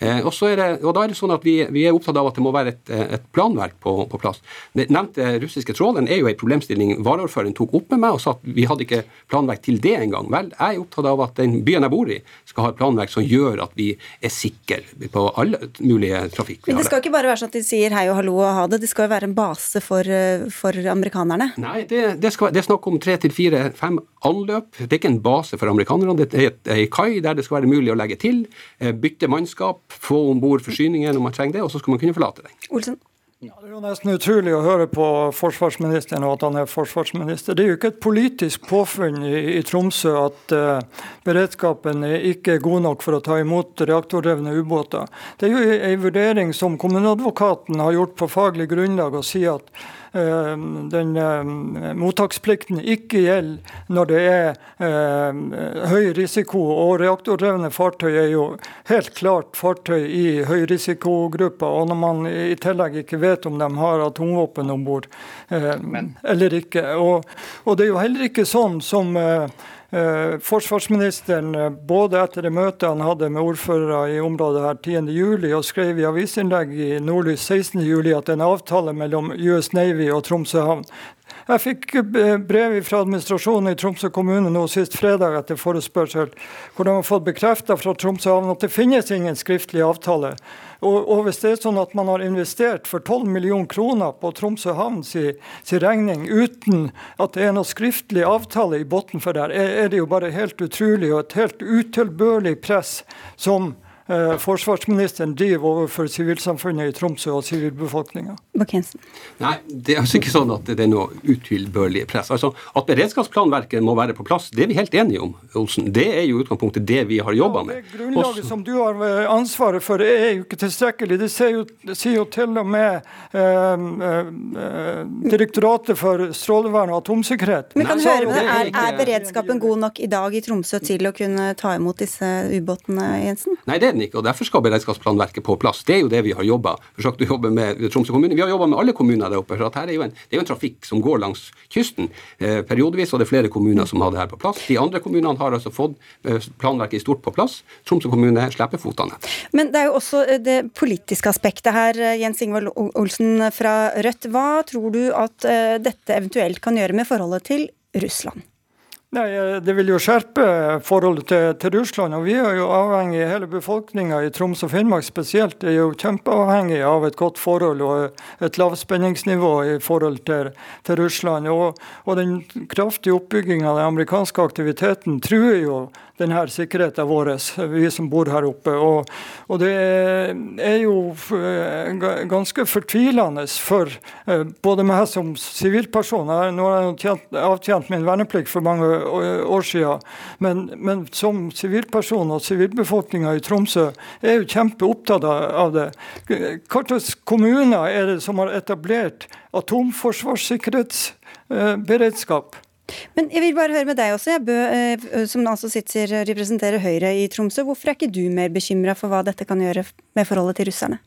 Eh, og, det, og, da er det sånn at vi, vi, er opptatt av at det må være et, et planverk på, på, plass. Den nevnte russiske trålen er jo en problemstilling varaordføreren tok opp med meg og sa at vi hadde ikke planverk til det engang. Vel, jeg er opptatt av at den byen jeg bor i, skal ha et planverk som gjør at vi er sikre på alle mulige trafikk.
Men det skal ikke bare være sånn at de sier hei og hallo og ha det, det skal jo være en base for, for amerikanerne?
Nei, det, det, skal, det er snakk om tre til fire, fem anløp. Det er ikke en base for amerikanerne, det er ei kai der det skal være mulig å legge til, eh, bytte mannskap få om bord forsyninger når man trenger det, og så skal man kunne forlate den.
Olsen?
Ja, det er jo nesten utrolig å høre på forsvarsministeren og at han er forsvarsminister. Det er jo ikke et politisk påfunn i, i Tromsø at uh, beredskapen er ikke er god nok for å ta imot reaktordrevne ubåter. Det er jo en vurdering som kommuneadvokaten har gjort på faglig grunnlag og sier at den eh, mottaksplikten ikke gjelder når det er eh, høy risiko. Og reaktordrevne fartøy er jo helt klart fartøy i høyrisikogruppa. Og når man i tillegg ikke vet om de har atomvåpen om bord eller ikke. Og, og, det er jo heller ikke sånn som Eh, forsvarsministeren, eh, både etter det møtet han hadde med ordførere i området her 10.7, og skrev i avisinnlegg i Nordlys 16.7 at en avtale mellom US Navy og Tromsø havn jeg fikk eh, brev fra administrasjonen i Tromsø kommune nå sist fredag etter forespørsel, hvor de har fått bekrefta fra Tromsø havn at det finnes ingen skriftlig avtale. Og, og, hvis det er sånn at man har investert for 12 millioner kroner på Tromsø havn sin si regning uten at det er noe skriftlig avtale i bunnen for det, er, er det jo bare helt utrolig og et helt utilbørlig press som eh, forsvarsministeren driver overfor sivilsamfunnet i Tromsø og sivilbefolkninga?
Nei, det er altså ikke sånn at det er noe utilbørlig press. Altså, At beredskapsplanverket må være på plass, det er vi helt enige om. Olsen. Det er jo utgangspunktet det vi har jobba med.
det grunnlaget Også... som du har eh, ansvaret for, er jo ikke tilstrekkelig. Det sier jo, sier jo til og med eh, eh, Direktoratet for strålevern og atomsikkerhet.
Men kan Nei, høre med det, er, er beredskapen god nok i dag i Tromsø til å kunne ta imot disse ubåtene, Jensen?
Nei, det er den ikke. og Derfor skal beredskapsplanverket på plass. Det er jo det vi har jobba forsøkt å jobbe med Tromsø kommune. Vi har jobba med alle kommuner der oppe. for at her er jo en, Det er jo en trafikk som går langs kysten. Eh, periodevis og det er flere kommuner som har det her på plass. De andre kommunene har altså fått eh, planverket i stort på plass. Tromsø kommune slipper fotene
Men det er jo også eh, det politiske aspektet her, eh, Jens Ingvald Olsen fra Rødt. Hva tror du at dette eventuelt kan gjøre med forholdet til Russland?
Nei, eh, Det vil jo skjerpe forholdet til, til, Russland. og Vi er jo avhengig, hele befolkninga i Troms og Finnmark spesielt er jo kjempeavhengig av et godt forhold og et lavspenningsnivå i forhold til, til Russland. Og, og, Den kraftige oppbygginga av den amerikanske aktiviteten truer jo denne sikkerheten vår, vi som bor her oppe. Og, og det er jo ganske fortvilende for både meg som sivilperson Nå har jeg avtjent min verneplikt for mange år siden, men, men som sivilperson og sivilbefolkninga i Tromsø er jo kjempeopptatt av det. Hvilke kommuner er det som har etablert atomforsvarssikkerhetsberedskap?
Men jeg vil bare høre med deg også, Bø, eh, som altså sitter representerer Høyre i Tromsø. Hvorfor er ikke du mer bekymra for hva dette kan gjøre med forholdet til russerne?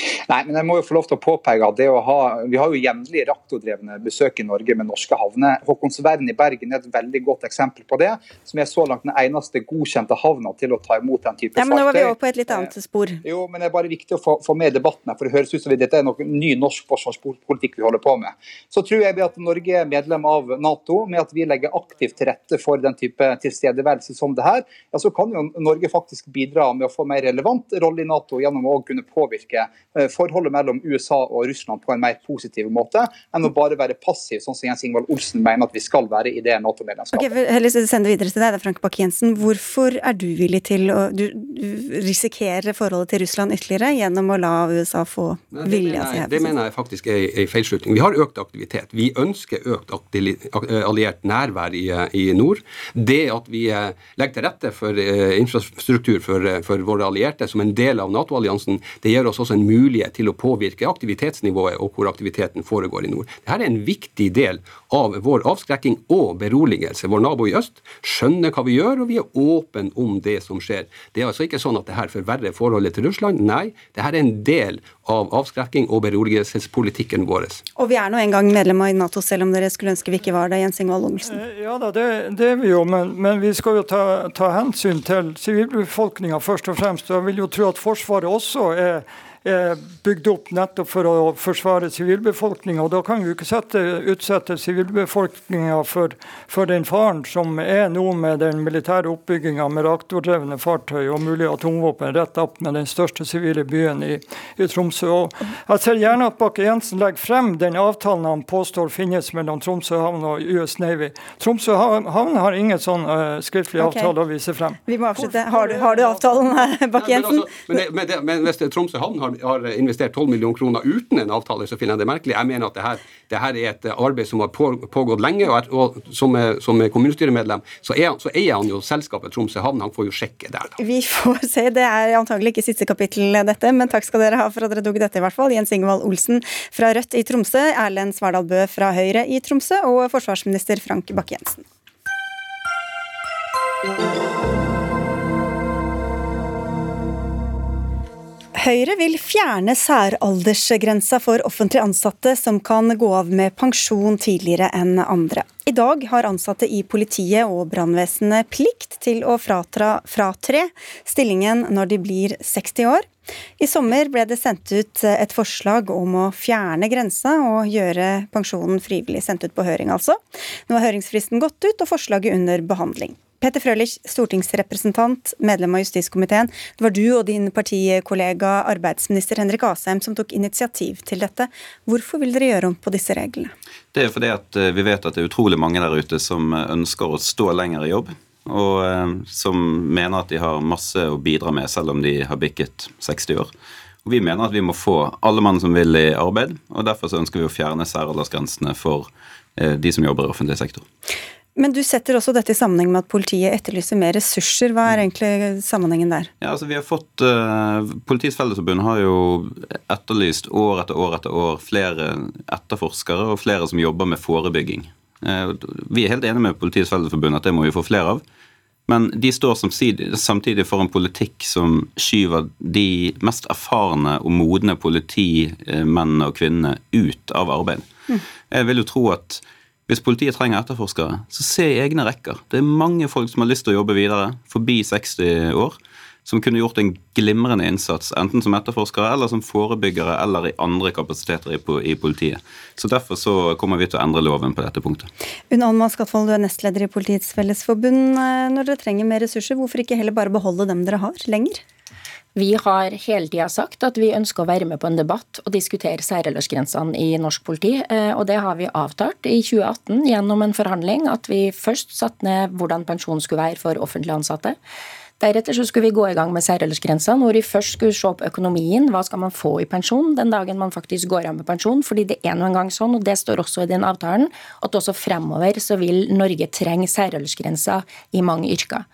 Nei, men jeg må jo få lov til å påpeke at det å ha, Vi har jo jevnlig reaktordrevne besøk i Norge med norske havner. Håkonsvern i Bergen er et veldig godt eksempel på det. Som er så langt den eneste godkjente havna til å ta imot den type
fartøy. Ja, men Nå var vi over på et litt annet spor.
Eh, jo, men Det er bare viktig å få, få med debatten her, for det høres ut som dette er noen ny norsk forsvarspolitikk vi holder på med. Så tror jeg at Norge er medlem av Nato, med at vi legger aktivt til rette for den type tilstedeværelse som det her, ja, så kan jo Norge faktisk bidra med å få mer relevant rolle i Nato gjennom å kunne påvirke Eh, forholdet mellom USA og Russland på en mer positiv måte, enn å bare være passiv, sånn som Jens Ingvald Olsen mener at vi skal være i det Nato-medlemskapet.
Okay, vil sende videre til deg, Frank Bakke-Jensen. Hvorfor er du villig til å du, du risikere forholdet til Russland ytterligere gjennom å la USA få vilja
si? Det mener jeg faktisk er en feilslutning. Vi har økt aktivitet. Vi ønsker økt alliert nærvær i, i nord. Det at vi eh, legger til rette for eh, infrastruktur for, for våre allierte som en del av Nato-alliansen, det gir oss også en mulighet mulighet til å påvirke aktivitetsnivået og hvor aktiviteten foregår i nord. Dette er en viktig del av vår avskrekking og beroligelse. Vår nabo i øst skjønner hva vi gjør, og vi er åpne om det som skjer. Det er altså ikke sånn at dette forverrer forholdet til Russland. Nei, dette er en del av avskrekking og beroligelsespolitikken vår.
Og vi er nå en gang i Nato, selv om dere skulle ønske vi ikke var det, Jens Ingvald Olsen?
Eh, ja da, det, det, er vi jo, men, men vi skal jo ta, ta hensyn til sivilbefolkninga først og fremst. Jeg vil jo tro at Forsvaret også er bygd opp nettopp for å forsvare sivilbefolkninga. Da kan vi ikke sette, utsette sivilbefolkninga for, for, den faren som er nå med den militære oppbygginga med reaktordrevne fartøy og mulig atomvåpen rett opp med den største sivile byen i, i Tromsø. Og jeg ser gjerne at Bakke-Jensen legger frem den avtalen han påstår finnes mellom Tromsø havn og US Navy. Tromsø havn har ingen sånn uh, skriftlig okay. avtale å vise frem.
Vi må avslutte. Har du, har du avtalen, Bakke-Jensen?
Men, men, men, men, hvis Tromsø havn har har, investert 12 millioner kroner uten en avtale, så finner jeg det merkelig. Jeg mener at det her, det her er et arbeid som har pågått lenge, og, og som, som kommunestyremedlem så, er, så, eier han jo selskapet Tromsø havn. Han får jo sjekke der, da.
Vi får se. Det er antagelig ikke siste kapittel, dette, men takk skal dere ha for at dere tok dette, i hvert fall. Jens Ingvald Olsen fra Rødt i Tromsø, Erlend Svardal Bø fra Høyre i Tromsø og forsvarsminister Frank Bakke-Jensen. Høyre vil fjerne særaldersgrensa for offentlig ansatte som kan gå av med pensjon tidligere enn andre. I dag har ansatte i politiet og brannvesenet plikt til å fratra, fratre stillingen når de blir 60 år. I sommer ble det sendt ut et forslag om å fjerne grensa og gjøre pensjonen frivillig. Sendt ut på høring, altså. Nå har høringsfristen gått ut og forslaget under behandling. Peter Frølich, stortingsrepresentant, medlem av justiskomiteen. Det var du og din partikollega arbeidsminister Henrik Asheim som tok initiativ til dette. Hvorfor vil dere gjøre om på disse reglene?
Det er fordi at eh, vi vet at det er utrolig mange der ute som eh, ønsker å stå lenger i jobb. Og eh, som mener at de har masse å bidra med, selv om de har bikket 60 år. Og Vi mener at vi må få alle mann som vil i arbeid, og derfor ønsker vi å fjerne særaldersgrensene for de som jobber i offentlig sektor.
Men du setter også dette i sammenheng med at politiet etterlyser mer ressurser. Hva er egentlig sammenhengen der?
Ja, altså vi har fått, uh, Politiets Fellesforbund har jo etterlyst år etter år etter år flere etterforskere og flere som jobber med forebygging. Uh, vi er helt enige med Politiets Fellesforbund at det må vi få flere av. Men de står samtidig, samtidig for en politikk som skyver de mest erfarne og modne politimennene og -kvinnene ut av arbeid. Mm. Jeg vil jo tro at hvis politiet trenger etterforskere, så se i egne rekker. Det er mange folk som har lyst til å jobbe videre, forbi 60 år, som kunne gjort en glimrende innsats, enten som etterforskere eller som forebyggere eller i andre kapasiteter i, politiet. Så Derfor så kommer vi til å endre loven på dette punktet.
Unn Alma Skatvold, du er nestleder i Politiets Fellesforbund. Når dere trenger mer ressurser, hvorfor ikke heller bare beholde dem dere har, lenger?
Vi har hele tida sagt at vi ønsker å være med på en debatt og diskutere særaldersgrensene i norsk politi, eh, og det har vi avtalt i 2018 gjennom en forhandling at vi først satte ned hvordan pensjonen skulle være for offentlig ansatte. Deretter så skulle vi gå i gang med særaldersgrensa, hvor vi først skulle se på økonomien. Hva skal man få i pensjon den dagen man faktisk går av med pensjon? Fordi det er nå engang sånn, og det står også i den avtalen, at også fremover så vil Norge trenge særaldersgrensa i mange yrker.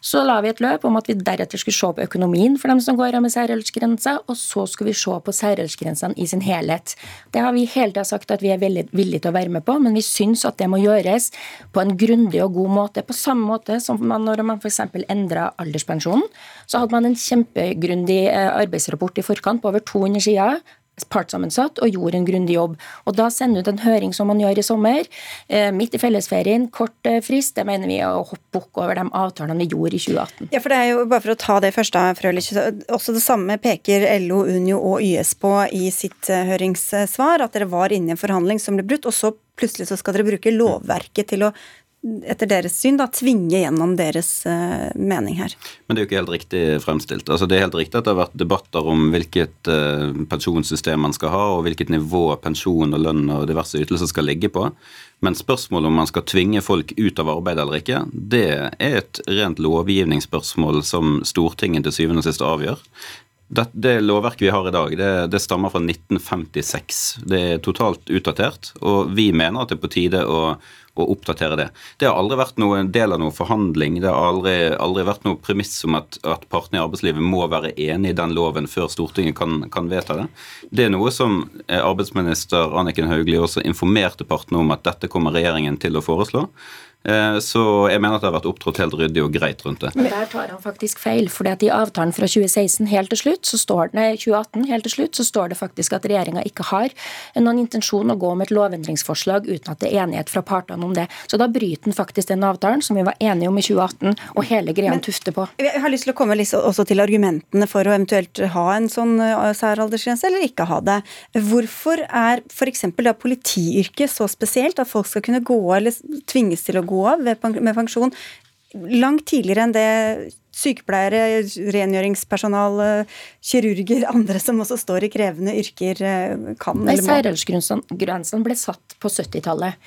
Så la vi et løp om at vi deretter skulle se på økonomien for dem som går av med særaldersgrensa, og så skulle vi se på særaldersgrensene i sin helhet. Det har vi hele tida sagt at vi er villige til å være med på, men vi syns at det må gjøres på en grundig og god måte. På samme måte som man, når man f.eks. endra alderspensjonen, så hadde man en kjempegrundig eh, arbeidsrapport i forkant på over 200 sider partssammensatt og gjorde en grundig jobb. Og Da sende ut en høring som man gjør i sommer, eh, midt i fellesferien, kort eh, frist, det mener vi er å hoppe bukk over de avtalene vi gjorde i 2018.
Ja, for det er jo, Bare for å ta det først, da, Frølich. Også det samme peker LO, Unio og YS på i sitt eh, høringssvar, at dere var inne i en forhandling som ble brutt, og så plutselig så skal dere bruke lovverket til å etter deres syn da, tvinge gjennom deres uh, mening her.
Men det er jo ikke helt riktig fremstilt. Altså, det er helt riktig at det har vært debatter om hvilket uh, pensjonssystem man skal ha, og hvilket nivå pensjon og lønn og diverse ytelser skal ligge på. Men spørsmålet om man skal tvinge folk ut av arbeid eller ikke, det er et rent lovgivningsspørsmål som Stortinget til syvende og sist avgjør. Det, det, lovverket vi har i dag, det, det, stammer fra 1956. Det er totalt utdatert, og vi mener at det er på tide å å oppdatere det. Det har aldri vært noen del av noen forhandling. Det har aldri, aldri vært noe premiss om at, at, partene i arbeidslivet må være enig i den loven før Stortinget kan, kan vedta det. Det er noe som eh, arbeidsminister Anniken Hauglie også informerte partene om at dette kommer regjeringen til å foreslå. Eh, så jeg mener at det har vært opptrådt helt ryddig og greit rundt det.
Men der tar han faktisk feil. for i avtalen fra 2016 helt til slutt, så står, nei, 2018 helt til slutt, så står det faktisk at regjeringa ikke har noen intensjon å gå med et lovendringsforslag uten at det er enighet fra partene om det. Så da bryter han faktisk den avtalen som vi var enige om i 2018, og hele greia han tufter på.
Jeg har lyst til å komme også til argumentene for å eventuelt ha en sånn eh, særaldersgrense, eller ikke ha det. Hvorfor er f.eks. politiyrket så spesielt at folk skal kunne gå eller tvinges til å gå gå av med pensjon langt tidligere enn det sykepleiere, rengjøringspersonal, kirurger, andre som også står i krevende yrker, eh, kan
Nei. Særaldersgrensen ble satt på 70-tallet.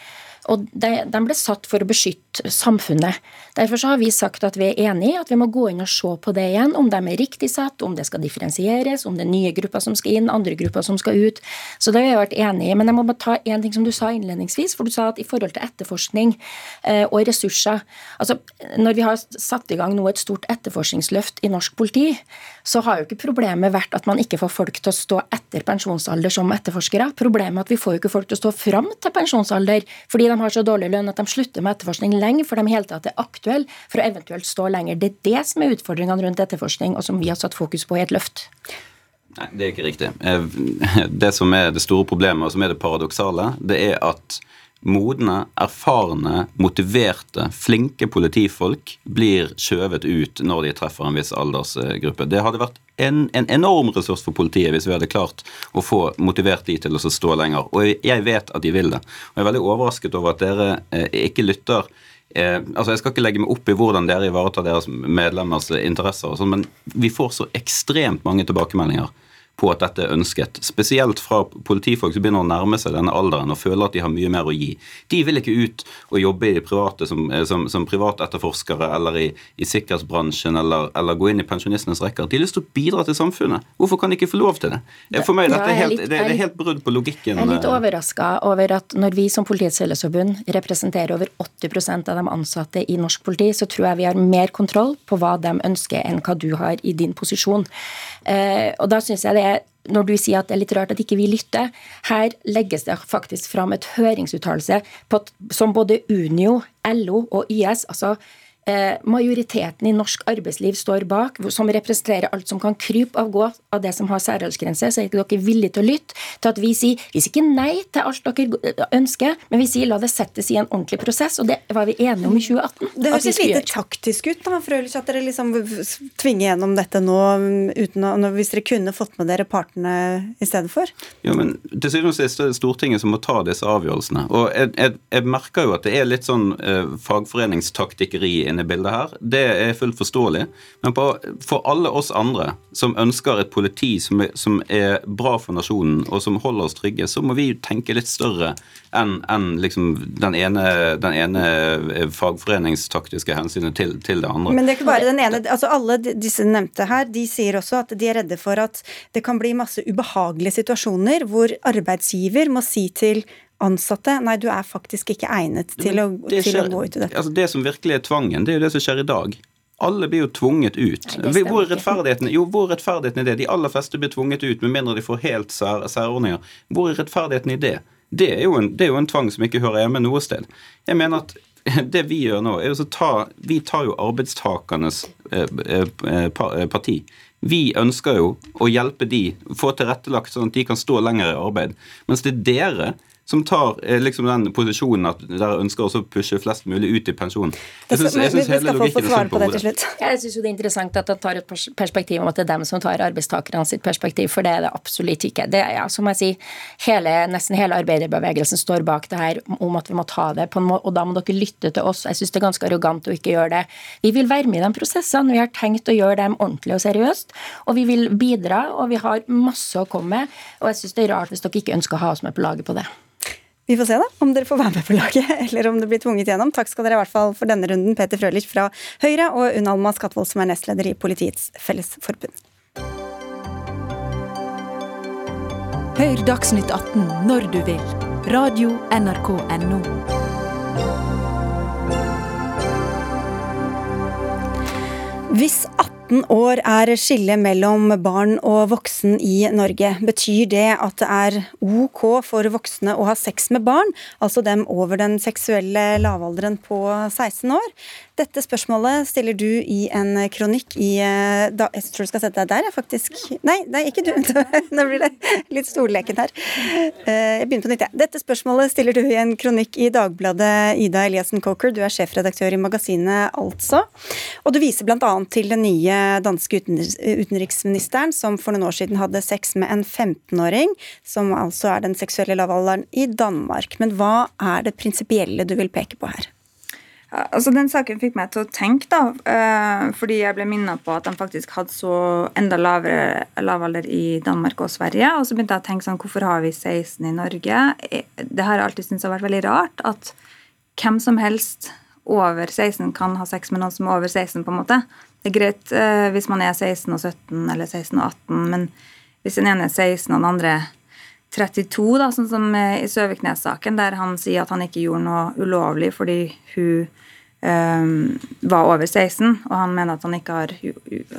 Og Den ble satt for å beskytte samfunnet. Derfor så har vi sagt at vi er enig i at vi må gå inn og se på det igjen, om de er riktig satt, om det skal differensieres, om det er nye grupper som skal inn, andre grupper som skal ut. Så det har vi vært enig i. Men jeg må bare ta én ting som du sa innledningsvis, for du sa at i forhold til etterforskning eh, og ressurser altså Når vi har satt i gang nå et stort etterforskningsløft i norsk politi, så har jo ikke problemet vært at man ikke får folk til å stå etter pensjonsalder som etterforskere. Problemet er at vi får jo ikke folk til å stå fram til pensjonsalder fordi de har så dårlig lønn at de slutter med etterforskning lenge for de hele tatt er aktuelle for å eventuelt stå lenger. Det er det som er utfordringene rundt etterforskning, og som vi har satt fokus på i et løft.
Nei, det er ikke riktig. Eh, det som er det store problemet, og som er det paradoksale, det er at modne, erfarne, motiverte, flinke politifolk blir skjøvet ut når de treffer en viss aldersgruppe. Det hadde vært en, en, enorm ressurs for politiet hvis vi hadde klart å få motivert de til å stå lenger. Og jeg vet at de vil det. Og jeg er veldig overrasket over at dere eh, ikke lytter Eh, altså Jeg skal ikke legge meg opp i hvordan dere ivaretar deres medlemmers interesser, og sånt, men vi får så ekstremt mange tilbakemeldinger på at dette er ønsket. Spesielt fra politifolk som begynner å nærme seg denne alderen og føler at de har mye mer å gi. De vil ikke ut og jobbe i private som, eh, som, som privatetterforskere eller i, i sikkerhetsbransjen eller, eller, gå inn i pensjonistenes rekker. De har lyst til å bidra til samfunnet. Hvorfor kan de ikke få lov til det? For meg dette er helt, det, det er helt brudd på logikken.
Jeg er litt eh. overraska over at når vi som Politiets Fellesforbund representerer over 80% av de ansatte i norsk politi, så tror jeg vi har mer kontroll på hva de ønsker enn hva du har i din posisjon. Eh, og da synes jeg det er når du sier at det er litt rart at ikke vi lytter, her legges det faktisk fram et høringsuttalelse som både Unio, LO og YS, altså majoriteten i norsk arbeidsliv står bak, som representerer alt som kan krype av gå av det som har særaldersgrense, så er ikke dere villige til å lytte til at vi sier vi sier ikke nei til alt dere ønsker, men vi sier la det settes i en ordentlig prosess, og det var vi enige om i 2018.
Det høres litt lite taktisk ut, da, Frølich, at dere liksom tvinger gjennom dette nå uten å, hvis dere kunne fått med dere partene i stedet for?
Jo, men til syvende og sist er det Stortinget som må ta disse avgjørelsene. Og jeg, jeg, jeg merker jo at det er litt sånn eh, fagforeningstaktikkeri inne i bildet her, det er fullt forståelig. Men på, for alle oss andre som ønsker et politi som er, som er, bra for nasjonen, og som holder oss trygge, så må vi tenke litt større enn en liksom den ene, ene fagforeningstaktiske hensynet til, til, det andre.
Men det er ikke bare den ene. altså Alle disse nevnte her, de sier også at de er redde for at det kan bli masse ubehagelige situasjoner hvor arbeidsgiver må si til ansatte nei, du er faktisk ikke egnet til, å,
skjer,
å, gå ut i dette.
Altså det som virkelig er tvangen, det er jo det som skjer i dag. Alle blir jo tvunget ut. Nei, hvor, rettferdigheten, jo, hvor er rettferdigheten i det? De aller fleste blir tvunget ut, med mindre de får helt sær, særordninger. Hvor er rettferdigheten i det? Det er, jo en, det er jo en tvang som ikke hører hjemme noe sted. Jeg mener at det vi gjør nå, er jo så ta Vi tar jo arbeidstakernes eh, eh, eh, parti. Vi ønsker jo å hjelpe de, få tilrettelagt sånn at de kan stå lenger i arbeid. Mens det er dere som tar eh, liksom den posisjonen at dere ønsker å pushe flest mulig ut i pensjon. Jeg synes, jeg synes hele logikken er på hodet.
Jeg syns det er interessant at det tar et perspektiv om at det er dem som tar arbeidstakerne sitt perspektiv, for det er det absolutt ikke. Det er, ja, som jeg sier, hele, nesten hele arbeiderbevegelsen står bak det her om at vi må ta det på en måte, og da må dere lytte til oss. Jeg syns det er ganske arrogant å ikke gjøre det. Vi vil være med i de prosessene, vi har tenkt å gjøre dem ordentlig og seriøst, og vi vil bidra, og vi har masse å komme med, og jeg syns det er rart hvis dere ikke ønsker å ha oss med på laget på det.
Vi får se da, om dere får være med på laget, eller om det blir tvunget gjennom. Takk skal dere i hvert fall for denne runden, Peter Frølich fra Høyre og Unn Alma Skatvold, som er nestleder i Politiets Fellesforbund.
Hør Dagsnytt 18 når du vil. Radio NRK Radio.nrk.no.
Hvis 18 år er skillet mellom barn og voksen i Norge, betyr det at det er ok for voksne å ha sex med barn, altså dem over den seksuelle lavalderen på 16 år? Dette spørsmålet stiller du i en kronikk i eh, da, Jeg tror du skal sette deg der, jeg, faktisk. Nei, nei, ikke du. Nå blir det litt storleken her. Eh, jeg begynner på nytt, jeg. Dette spørsmålet stiller du i en kronikk i Dagbladet, Ida Eliassen Coker. Du er sjefredaktør i magasinet Altså. Og du viser bl.a. til den nye danske utenriksministeren som for noen år siden hadde sex med en 15-åring, som altså er den seksuelle lavalderen i Danmark. Men hva er det prinsipielle du vil peke på her?
Altså, Den saken fikk meg til å tenke, da, eh, fordi jeg ble minnet på at de faktisk hadde så enda lavere lavalder i Danmark og Sverige. Og så begynte jeg å tenke sånn, hvorfor har vi 16 i Norge? Eh, det har jeg alltid syntes har vært veldig rart. At hvem som helst over 16 kan ha sex med noen som er over 16, på en måte. Det er greit eh, hvis man er 16 og 17 eller 16 og 18, men hvis den ene er 16 og den andre 32, da, sånn som i Søviknes-saken, der han sier at han ikke gjorde noe ulovlig fordi hun var over 16, og han mener at han ikke har,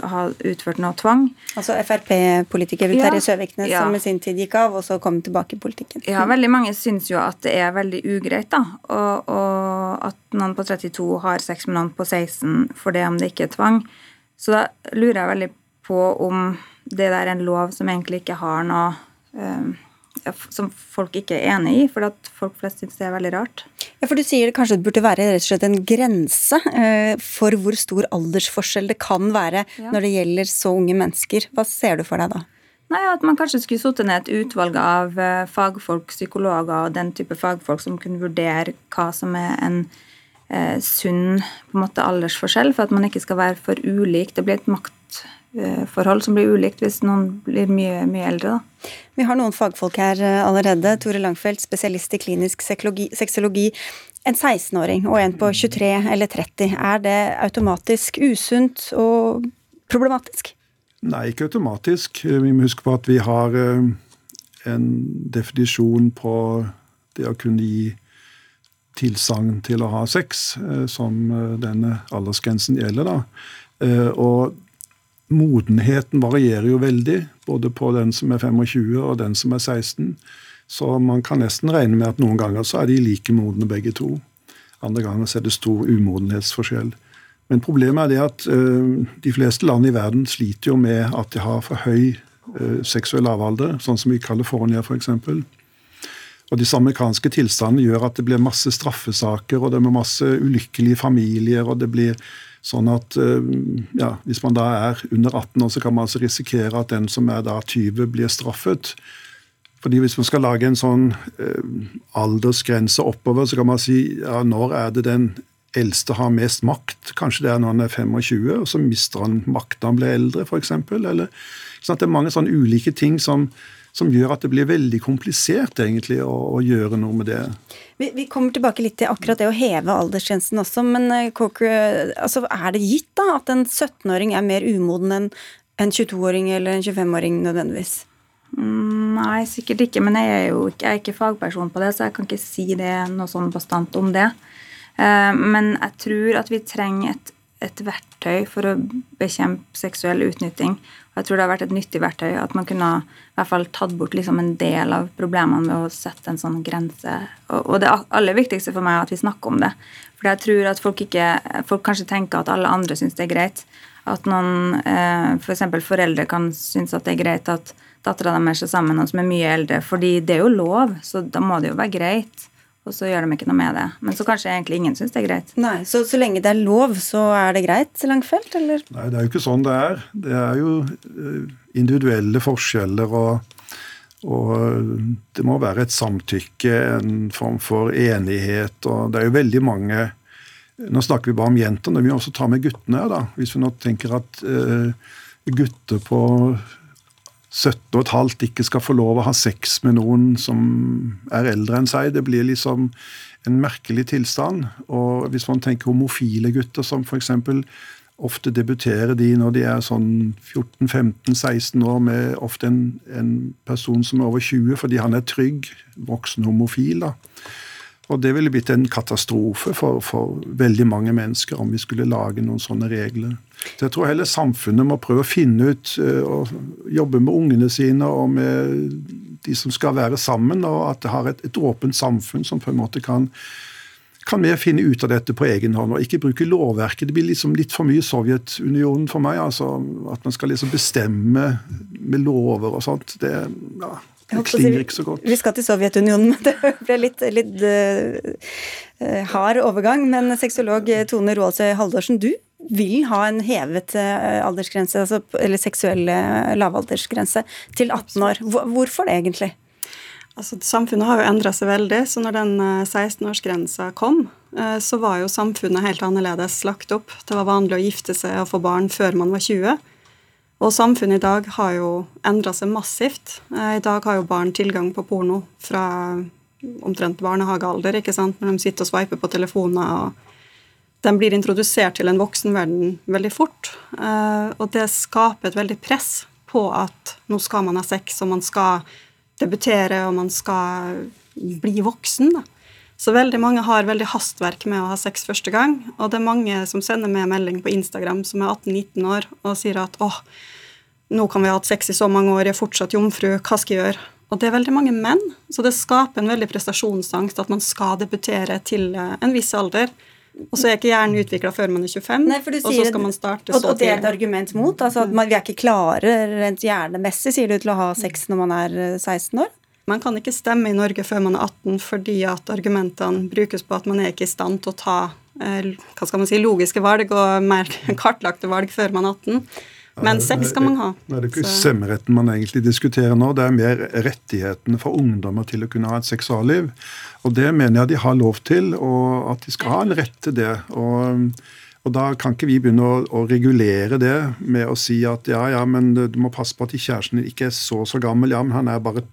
har utført noe tvang.
Altså Frp-politiker Terje ja, Søviknes ja. som i sin tid gikk av, og så kom tilbake i politikken.
Ja, veldig mange syns jo at det er veldig ugreit, da. Og, og at noen på 32 har sex med noen på 16 for det om det ikke er tvang. Så da lurer jeg veldig på om det der er en lov som egentlig ikke har noe um, som folk ikke er enig i, for at folk flest syns det er veldig rart.
Ja, for Du sier det kanskje det burde være rett og slett en grense eh, for hvor stor aldersforskjell det kan være ja. når det gjelder så unge mennesker. Hva ser du for deg da?
Nei, At man kanskje skulle satt ned et utvalg av eh, fagfolk, psykologer og den type fagfolk som kunne vurdere hva som er en eh, sunn på en måte aldersforskjell, for at man ikke skal være for ulik. Det blir et makt forhold som blir ulikt hvis noen blir mye, mye eldre. Da.
Vi har noen fagfolk her eh, allerede. Tore Langfeldt, spesialist i klinisk sexologi. En 16-åring og en på 23 eller 30, er det automatisk usunt og problematisk?
Nei, ikke automatisk. Vi må huske på at vi har eh, en definisjon på det å kunne gi tilsagn til å ha sex, som denne aldersgrensen gjelder. da. Og modenheten varierer jo veldig, både på den som er 25 og den som er 16. Så man kan nesten regne med at noen ganger så er de like modne begge to. Andre ganger så er det stor umodenhetsforskjell. Men problemet er det at ø, de fleste land i verden sliter jo med at de har for høy ø, seksuell lavalder, sånn som i California f.eks. Og Disse amerikanske tilstandene gjør at det blir masse straffesaker, og det er masse ulykkelige familier, og det blir Sånn at eh, ja, Hvis man da er under 18 år, så kan man altså risikere at den som er da 20, blir straffet. Fordi Hvis man skal lage en sånn eh, aldersgrense oppover, så kan man si ja, når er det den eldste har mest makt. Kanskje det er når han er 25, og så mister han makt når han blir eldre, f.eks. Sånn Det er mange sånne ulike ting som, som gjør at det blir veldig komplisert egentlig å, å gjøre noe med det.
Vi, vi, kommer tilbake litt til akkurat det å heve aldersgrensen også, men eh, Coker, altså, er det gitt da at en 17-åring er mer umoden enn en 22-åring eller en 25-åring nødvendigvis?
Mm, nei, sikkert ikke, men jeg er jo ikke, jeg er ikke fagperson på det, så jeg kan ikke si det noe sånn bastant om det. Eh, men jeg tror at vi trenger et, et verktøy for å bekjempe seksuell utnytting. Og jeg tror det har vært et nyttig verktøy at man kunne i hvert fall tatt bort liksom en del av problemene med å sette en sånn grense. Og, det aller viktigste for meg er at vi snakker om det. For jeg tror at folk, ikke, folk kanskje tenker at alle andre syns det er greit. At noen, eh, f.eks. For foreldre kan synes at det er greit at dattera deres er sammen med noen som er mye eldre. fordi det er jo lov, så da må det jo være greit. Og så gjør de ikke noe med det. Men så kanskje egentlig ingen syns det er greit.
Nei, Så så lenge det er lov, så er det greit, Langfelt, eller?
Nei, det er jo ikke sånn det er. Det er jo eh, individuelle forskjeller, og, og det må være et samtykke, en form for enighet, og det er jo veldig mange Nå snakker vi bare om jenter, men vi må også ta med guttene her, da. Hvis vi nå tenker at uh, gutter på 17 og et halvt ikke skal få lov å ha sex med noen som er eldre enn seg. Det blir liksom en merkelig tilstand. Og hvis man tenker homofile gutter som f.eks. Ofte debuterer de når de er sånn 14-15-16 år med ofte en, en, person som er over 20 fordi han er trygg, voksen homofil. da. Og det ville blitt en katastrofe for, for, veldig mange mennesker om vi skulle lage noen sånne regler. Så jeg tror heller samfunnet må prøve å finne ut eh, og jobbe med ungene sine og med de som skal være sammen, og at det har et, et åpent samfunn som på en måte kan kan vi finne ut av dette på egen hånd, og ikke bruke lovverket. Det blir liksom litt for mye Sovjetunionen for meg. altså At man skal liksom bestemme med lover og sånt. Det, ja, det klinger ikke så godt.
Vi skal til Sovjetunionen, men det ble litt, litt uh, hard overgang. Men sexolog Tone Roaldsøy Haldorsen, du vil ha en hevet uh, aldersgrense, altså, eller seksuell uh, lavaldersgrense, til 18 år. Hvorfor det, egentlig?
Altså, samfunnet har jo endra seg veldig, så når den 16-årsgrensa kom, så var jo samfunnet helt annerledes lagt opp. Det var vanlig å gifte seg og få barn før man var 20. Og samfunnet i dag har jo endra seg massivt. Eh, I dag har jo barn tilgang på porno fra omtrent barnehagealder, ikke sant, når de sitter og sveiper på telefoner. og De blir introdusert til en voksenverden veldig fort. Eh, og det skaper et veldig press på at nå skal man ha sex, og man skal debutere, og man skal bli voksen. Så veldig mange har veldig hastverk med å ha sex første gang. Og det er mange som sender med melding på Instagram som er 18-19 år og sier at åh, nå kan vi ha hatt sex i så mange år, jeg er fortsatt jomfru, hva skal jeg gjøre? Og det er veldig mange menn, så det skaper en veldig prestasjonsangst at man skal debutere til eh, en viss alder. Og så er ikke hjernen utvikla før man er 25,
Nei, og så skal man starte så tidlig. Og det er et argument mot? altså at man, Vi er ikke klare rent hjernemessig, sier du, til å ha sex når man er 16 eh, år?
Man kan ikke stemme i Norge før man er 18 fordi at argumentene brukes på at man er ikke i stand til å ta eh, hva skal man si, logiske valg og mer kartlagte valg før man er 18. Men sex skal man ha.
Det er ikke stemmeretten man egentlig diskuterer nå. Det er mer rettighetene for ungdommer til å kunne ha et seksualliv. Og det mener jeg de har lov til, og at de skal ha en rett til det. og og Da kan ikke vi begynne å, å, regulere det med å si at ja, ja, men du må passe på at kjæresten din ikke er så så gammel. Ja, men han er bare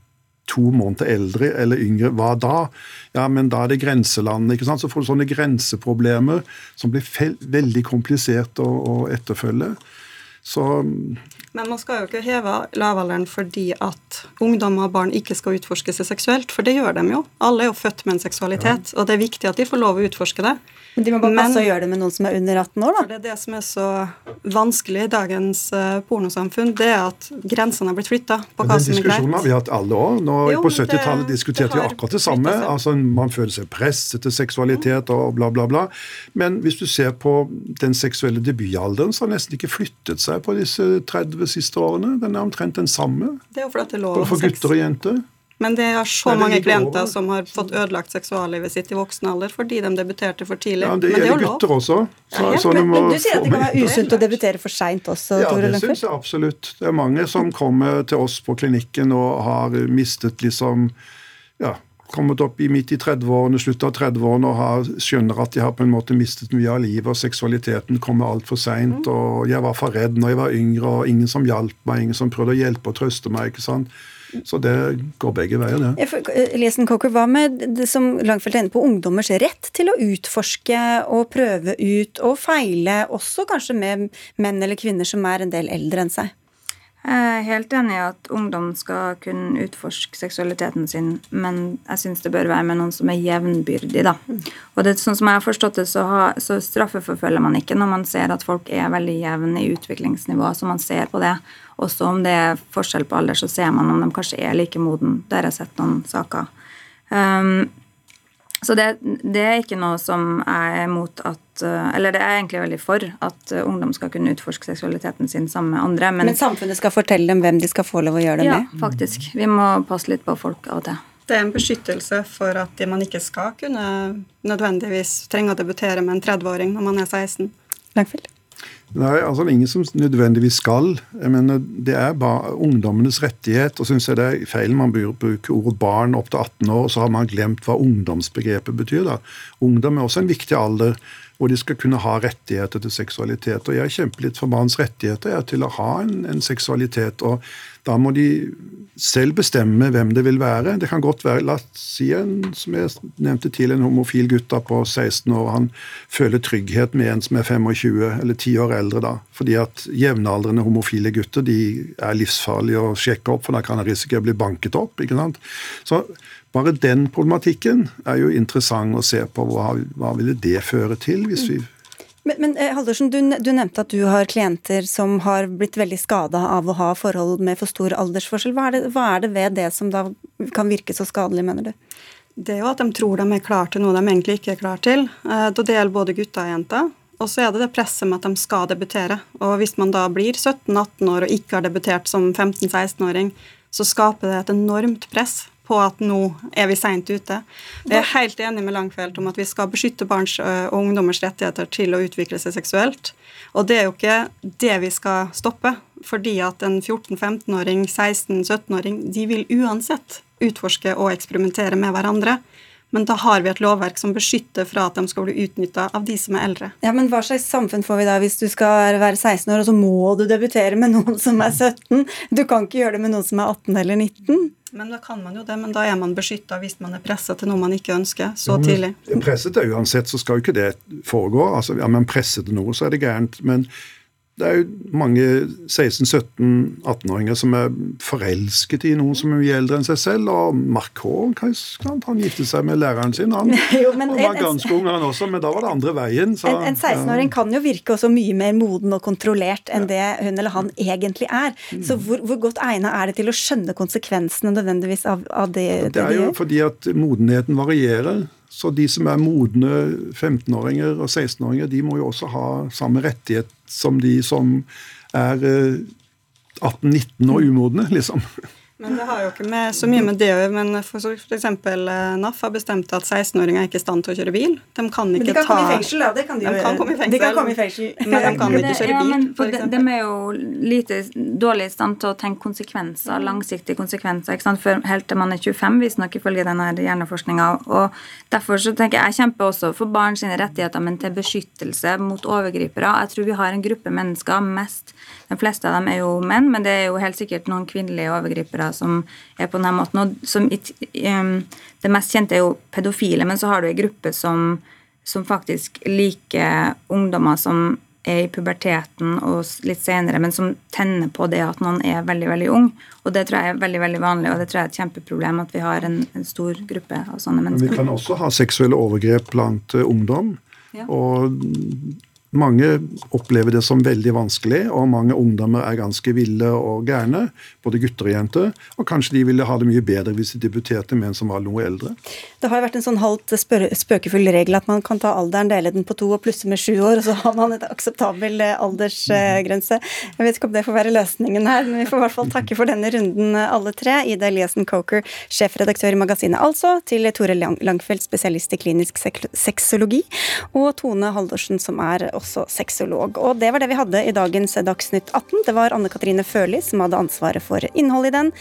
to måneder eldre eller yngre, hva da? Ja, men da er det grenselandet. ikke sant? Så får du sånne grenseproblemer som blir veldig komplisert å, å etterfølge. Så
men man skal jo ikke heve lavalderen fordi at ungdommer og barn ikke skal utforske seg seksuelt, for det gjør de jo. Alle er jo født med en seksualitet, ja. og det er viktig at de får lov å utforske det.
Men de må bare passe å gjøre det med noen som er under 18 år, da.
For det er det som er så vanskelig i dagens uh, pornosamfunn, det er at grensene har blitt flytta på hva som er greit. Den
diskusjonen har vi hatt alle år. Nå, jo, på 70-tallet diskuterte vi akkurat det samme. Altså, man føler seg presset til seksualitet og bla, bla, bla. Men hvis du ser på den seksuelle debutalderen, så har den nesten ikke flyttet seg på disse 30 siste årene. Den er omtrent den samme.
Det er jo fordi det er lov
for gutter og jenter.
Men det er så mange klienter som har fått ødelagt seksuallivet sitt i voksen alder fordi de debuterte for tidlig.
Ja, Det gjelder gutter også.
Så, ja, så men, men, du sier at det kan være usunt å debutere for seint også?
Ja, det syns jeg absolutt. Det er mange som kommer til oss på klinikken og har mistet liksom ja, kommet opp i midt i 30-årene, slutt av 30-årene og har, skjønner at de har på en måte mistet mye av livet, og seksualiteten kommer altfor seint. Mm. Og jeg var for redd når jeg var yngre, og ingen som hjalp meg, ingen som prøvde å hjelpe og trøste meg. ikke sant? Så det går begge veier, det.
Lesen Cocker, Hva med det som Langfeldt er inne på, ungdommers rett til å utforske og prøve ut og feile, også kanskje med menn eller kvinner som er en del eldre enn seg?
Jeg er helt enig i at ungdom skal kunne utforske seksualiteten sin, men jeg syns det bør være med noen som er jevnbyrdig, da. Og det, sånn som jeg har forstått det, så, ha, så straffeforfølger man ikke når man ser at folk er veldig jevne i utviklingsnivå, så man ser på det. Også om det er forskjell på alder, så ser man om de kanskje er like moden. Der har jeg sett noen saker. Um, så det, det, er ikke noe som jeg er mot at eh, Eller det er egentlig veldig for at eh, ungdom skal kunne utforske seksualiteten sin sammen med andre.
Men, men samfunnet skal fortelle dem hvem de skal få lov å gjøre det
ja,
med?
Ja, faktisk. Vi må passe litt på folk av og til.
Det er en beskyttelse for at man ikke skal kunne nødvendigvis trenge å debutere med en 30-åring når man er 16.
Langfeld?
Nei, altså det er ingen som nødvendigvis skal. Jeg mener, Det er bare ungdommenes rettighet. Og syns jeg det er feil man bruker ordet barn opp til 18 år, så har man glemt hva ungdomsbegrepet betyr. da. Ungdom er også en viktig alder og de skal kunne ha rettigheter til seksualitet. Og jeg kjemper litt for barns rettigheter jeg, til å ha en, en seksualitet. og da må de selv bestemme hvem det vil være. Det kan godt være la oss si en som jeg nevnte til, en homofil gutt på 16 år. Han føler trygghet med en som er 25 eller 10 år eldre. da, Fordi at jevnaldrende homofile gutter de er livsfarlige å sjekke opp, for da kan han risikere å bli banket opp. ikke sant? Så bare den problematikken er jo interessant å se på. Hva, hva ville det føre til hvis vi
men, men eh, Haldorsen, du, du, nevnte at du har klienter som har blitt veldig skada av å ha forhold med for stor aldersforskjell. Hva er, det, hva er det ved det som da kan virke så skadelig, mener du?
Det er jo at de tror de er klar til noe de egentlig ikke er klar til. Eh, da det gjelder både gutter og jenter. Og så er det det presset med at de skal debutere. Og hvis man da blir 17-18 år og ikke har debutert som 15-16-åring, så skaper det et enormt press på at nå er vi seint ute. Jeg er helt enig med Langfeldt om at vi skal beskytte barns og ungdommers rettigheter til å utvikle seg seksuelt. Og det er jo ikke det vi skal stoppe, fordi at en 14-15-åring, 16-17-åring, de vil uansett utforske og eksperimentere med hverandre. Men da har vi et lovverk som beskytter fra at de skal bli utnytta av de som er eldre.
Ja, Men hva slags samfunn får vi da hvis du skal være 16 år, og så må du debutere med noen som er 17? Du kan ikke gjøre det med noen som er 18 eller 19?
Men da kan man jo det, men da er man beskytta hvis man er pressa til noe man ikke ønsker så ja, tidlig.
Presset er uansett, så skal jo ikke det foregå. Altså, ja, man presset til noe, så er det gærent. Men det er jo mange 16-17-18-åringer som er forelsket i noen som er mye eldre enn seg selv. Og Marcon han giftet seg med læreren sin. Han, jo, han var ganske ung, han også, men da var det andre veien.
Så, en, en 16-åring ja. kan jo virke også mye mer moden og kontrollert enn det hun eller han egentlig er. Mm. Så hvor, hvor godt egnet er det til å skjønne konsekvensene nødvendigvis av, av det,
det, det er jo fordi at modenheten varierer. Så de som er modne 15-åringer og 16-åringer, de må jo også ha samme rettighet som de som er 18-19 eh, og umodne, liksom.
Men det har jo ikke med, så mye med det å gjøre. Men f.eks. Eh, NAF har bestemt at 16-åringer er ikke i stand til å kjøre bil. De kan ikke
men de kan ta komme i fengsel, da. Det kan de, de
kan i fengsel. De kan komme i fengsel. Men de kan ikke kjøre bil. Ja, men
for de, de, er jo lite dårlig i stand til å tenke konsekvenser, langsiktige konsekvenser, ikke sant? For helt til man er 25, visstnok ifølge denne hjerneforskninga. Og derfor så tenker jeg jeg kjemper også for barn sine rettigheter, men til beskyttelse mot overgripere. Jeg tror vi har en gruppe mennesker, mest de fleste av dem er jo menn, men det er jo helt sikkert noen kvinnelige overgripere som er på denne måten. Og som, det mest kjente er jo pedofile, men så har du ei gruppe som, som faktisk liker ungdommer som er i puberteten og litt senere, men som tenner på det at noen er veldig veldig ung. Og Det tror jeg er veldig veldig vanlig, og det tror jeg er et kjempeproblem at vi har en, en stor gruppe av sånne mennesker.
Men vi kan også ha seksuelle overgrep blant uh, ungdom. Ja. Og mange opplever det som veldig vanskelig, og mange ungdommer er ganske ville og gærne. Både gutter og jenter. Og kanskje de ville ha det mye bedre hvis de debuterte med en som var noe eldre.
Det har jo vært en sånn halvt spøkefull regel at man kan ta alderen, dele den på to og plusse med sju år, og så har man et akseptabel eh, aldersgrense. Jeg vet ikke om det får være løsningen her, men vi får i hvert fall takke for denne runden alle tre. Ida Eliassen Coker, sjefredaktør i magasinet Altså, til Tore Langfeldt, spesialist i klinisk sexologi, og Tone Haldorsen, som er også sexolog. Og det var det vi hadde i dagens Dagsnytt 18. Det var Anne Katrine Førli som hadde ansvaret for innholdet i den.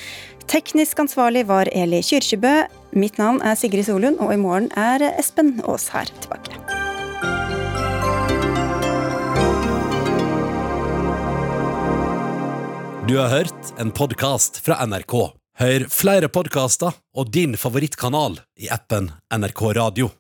Teknisk ansvarlig var Eli Kyrkjebø. Mitt navn er Sigrid Solund, og i morgen er Espen Aas her tilbake.
Du har hørt en podkast fra NRK. Hør flere podkaster og din favorittkanal i appen NRK Radio.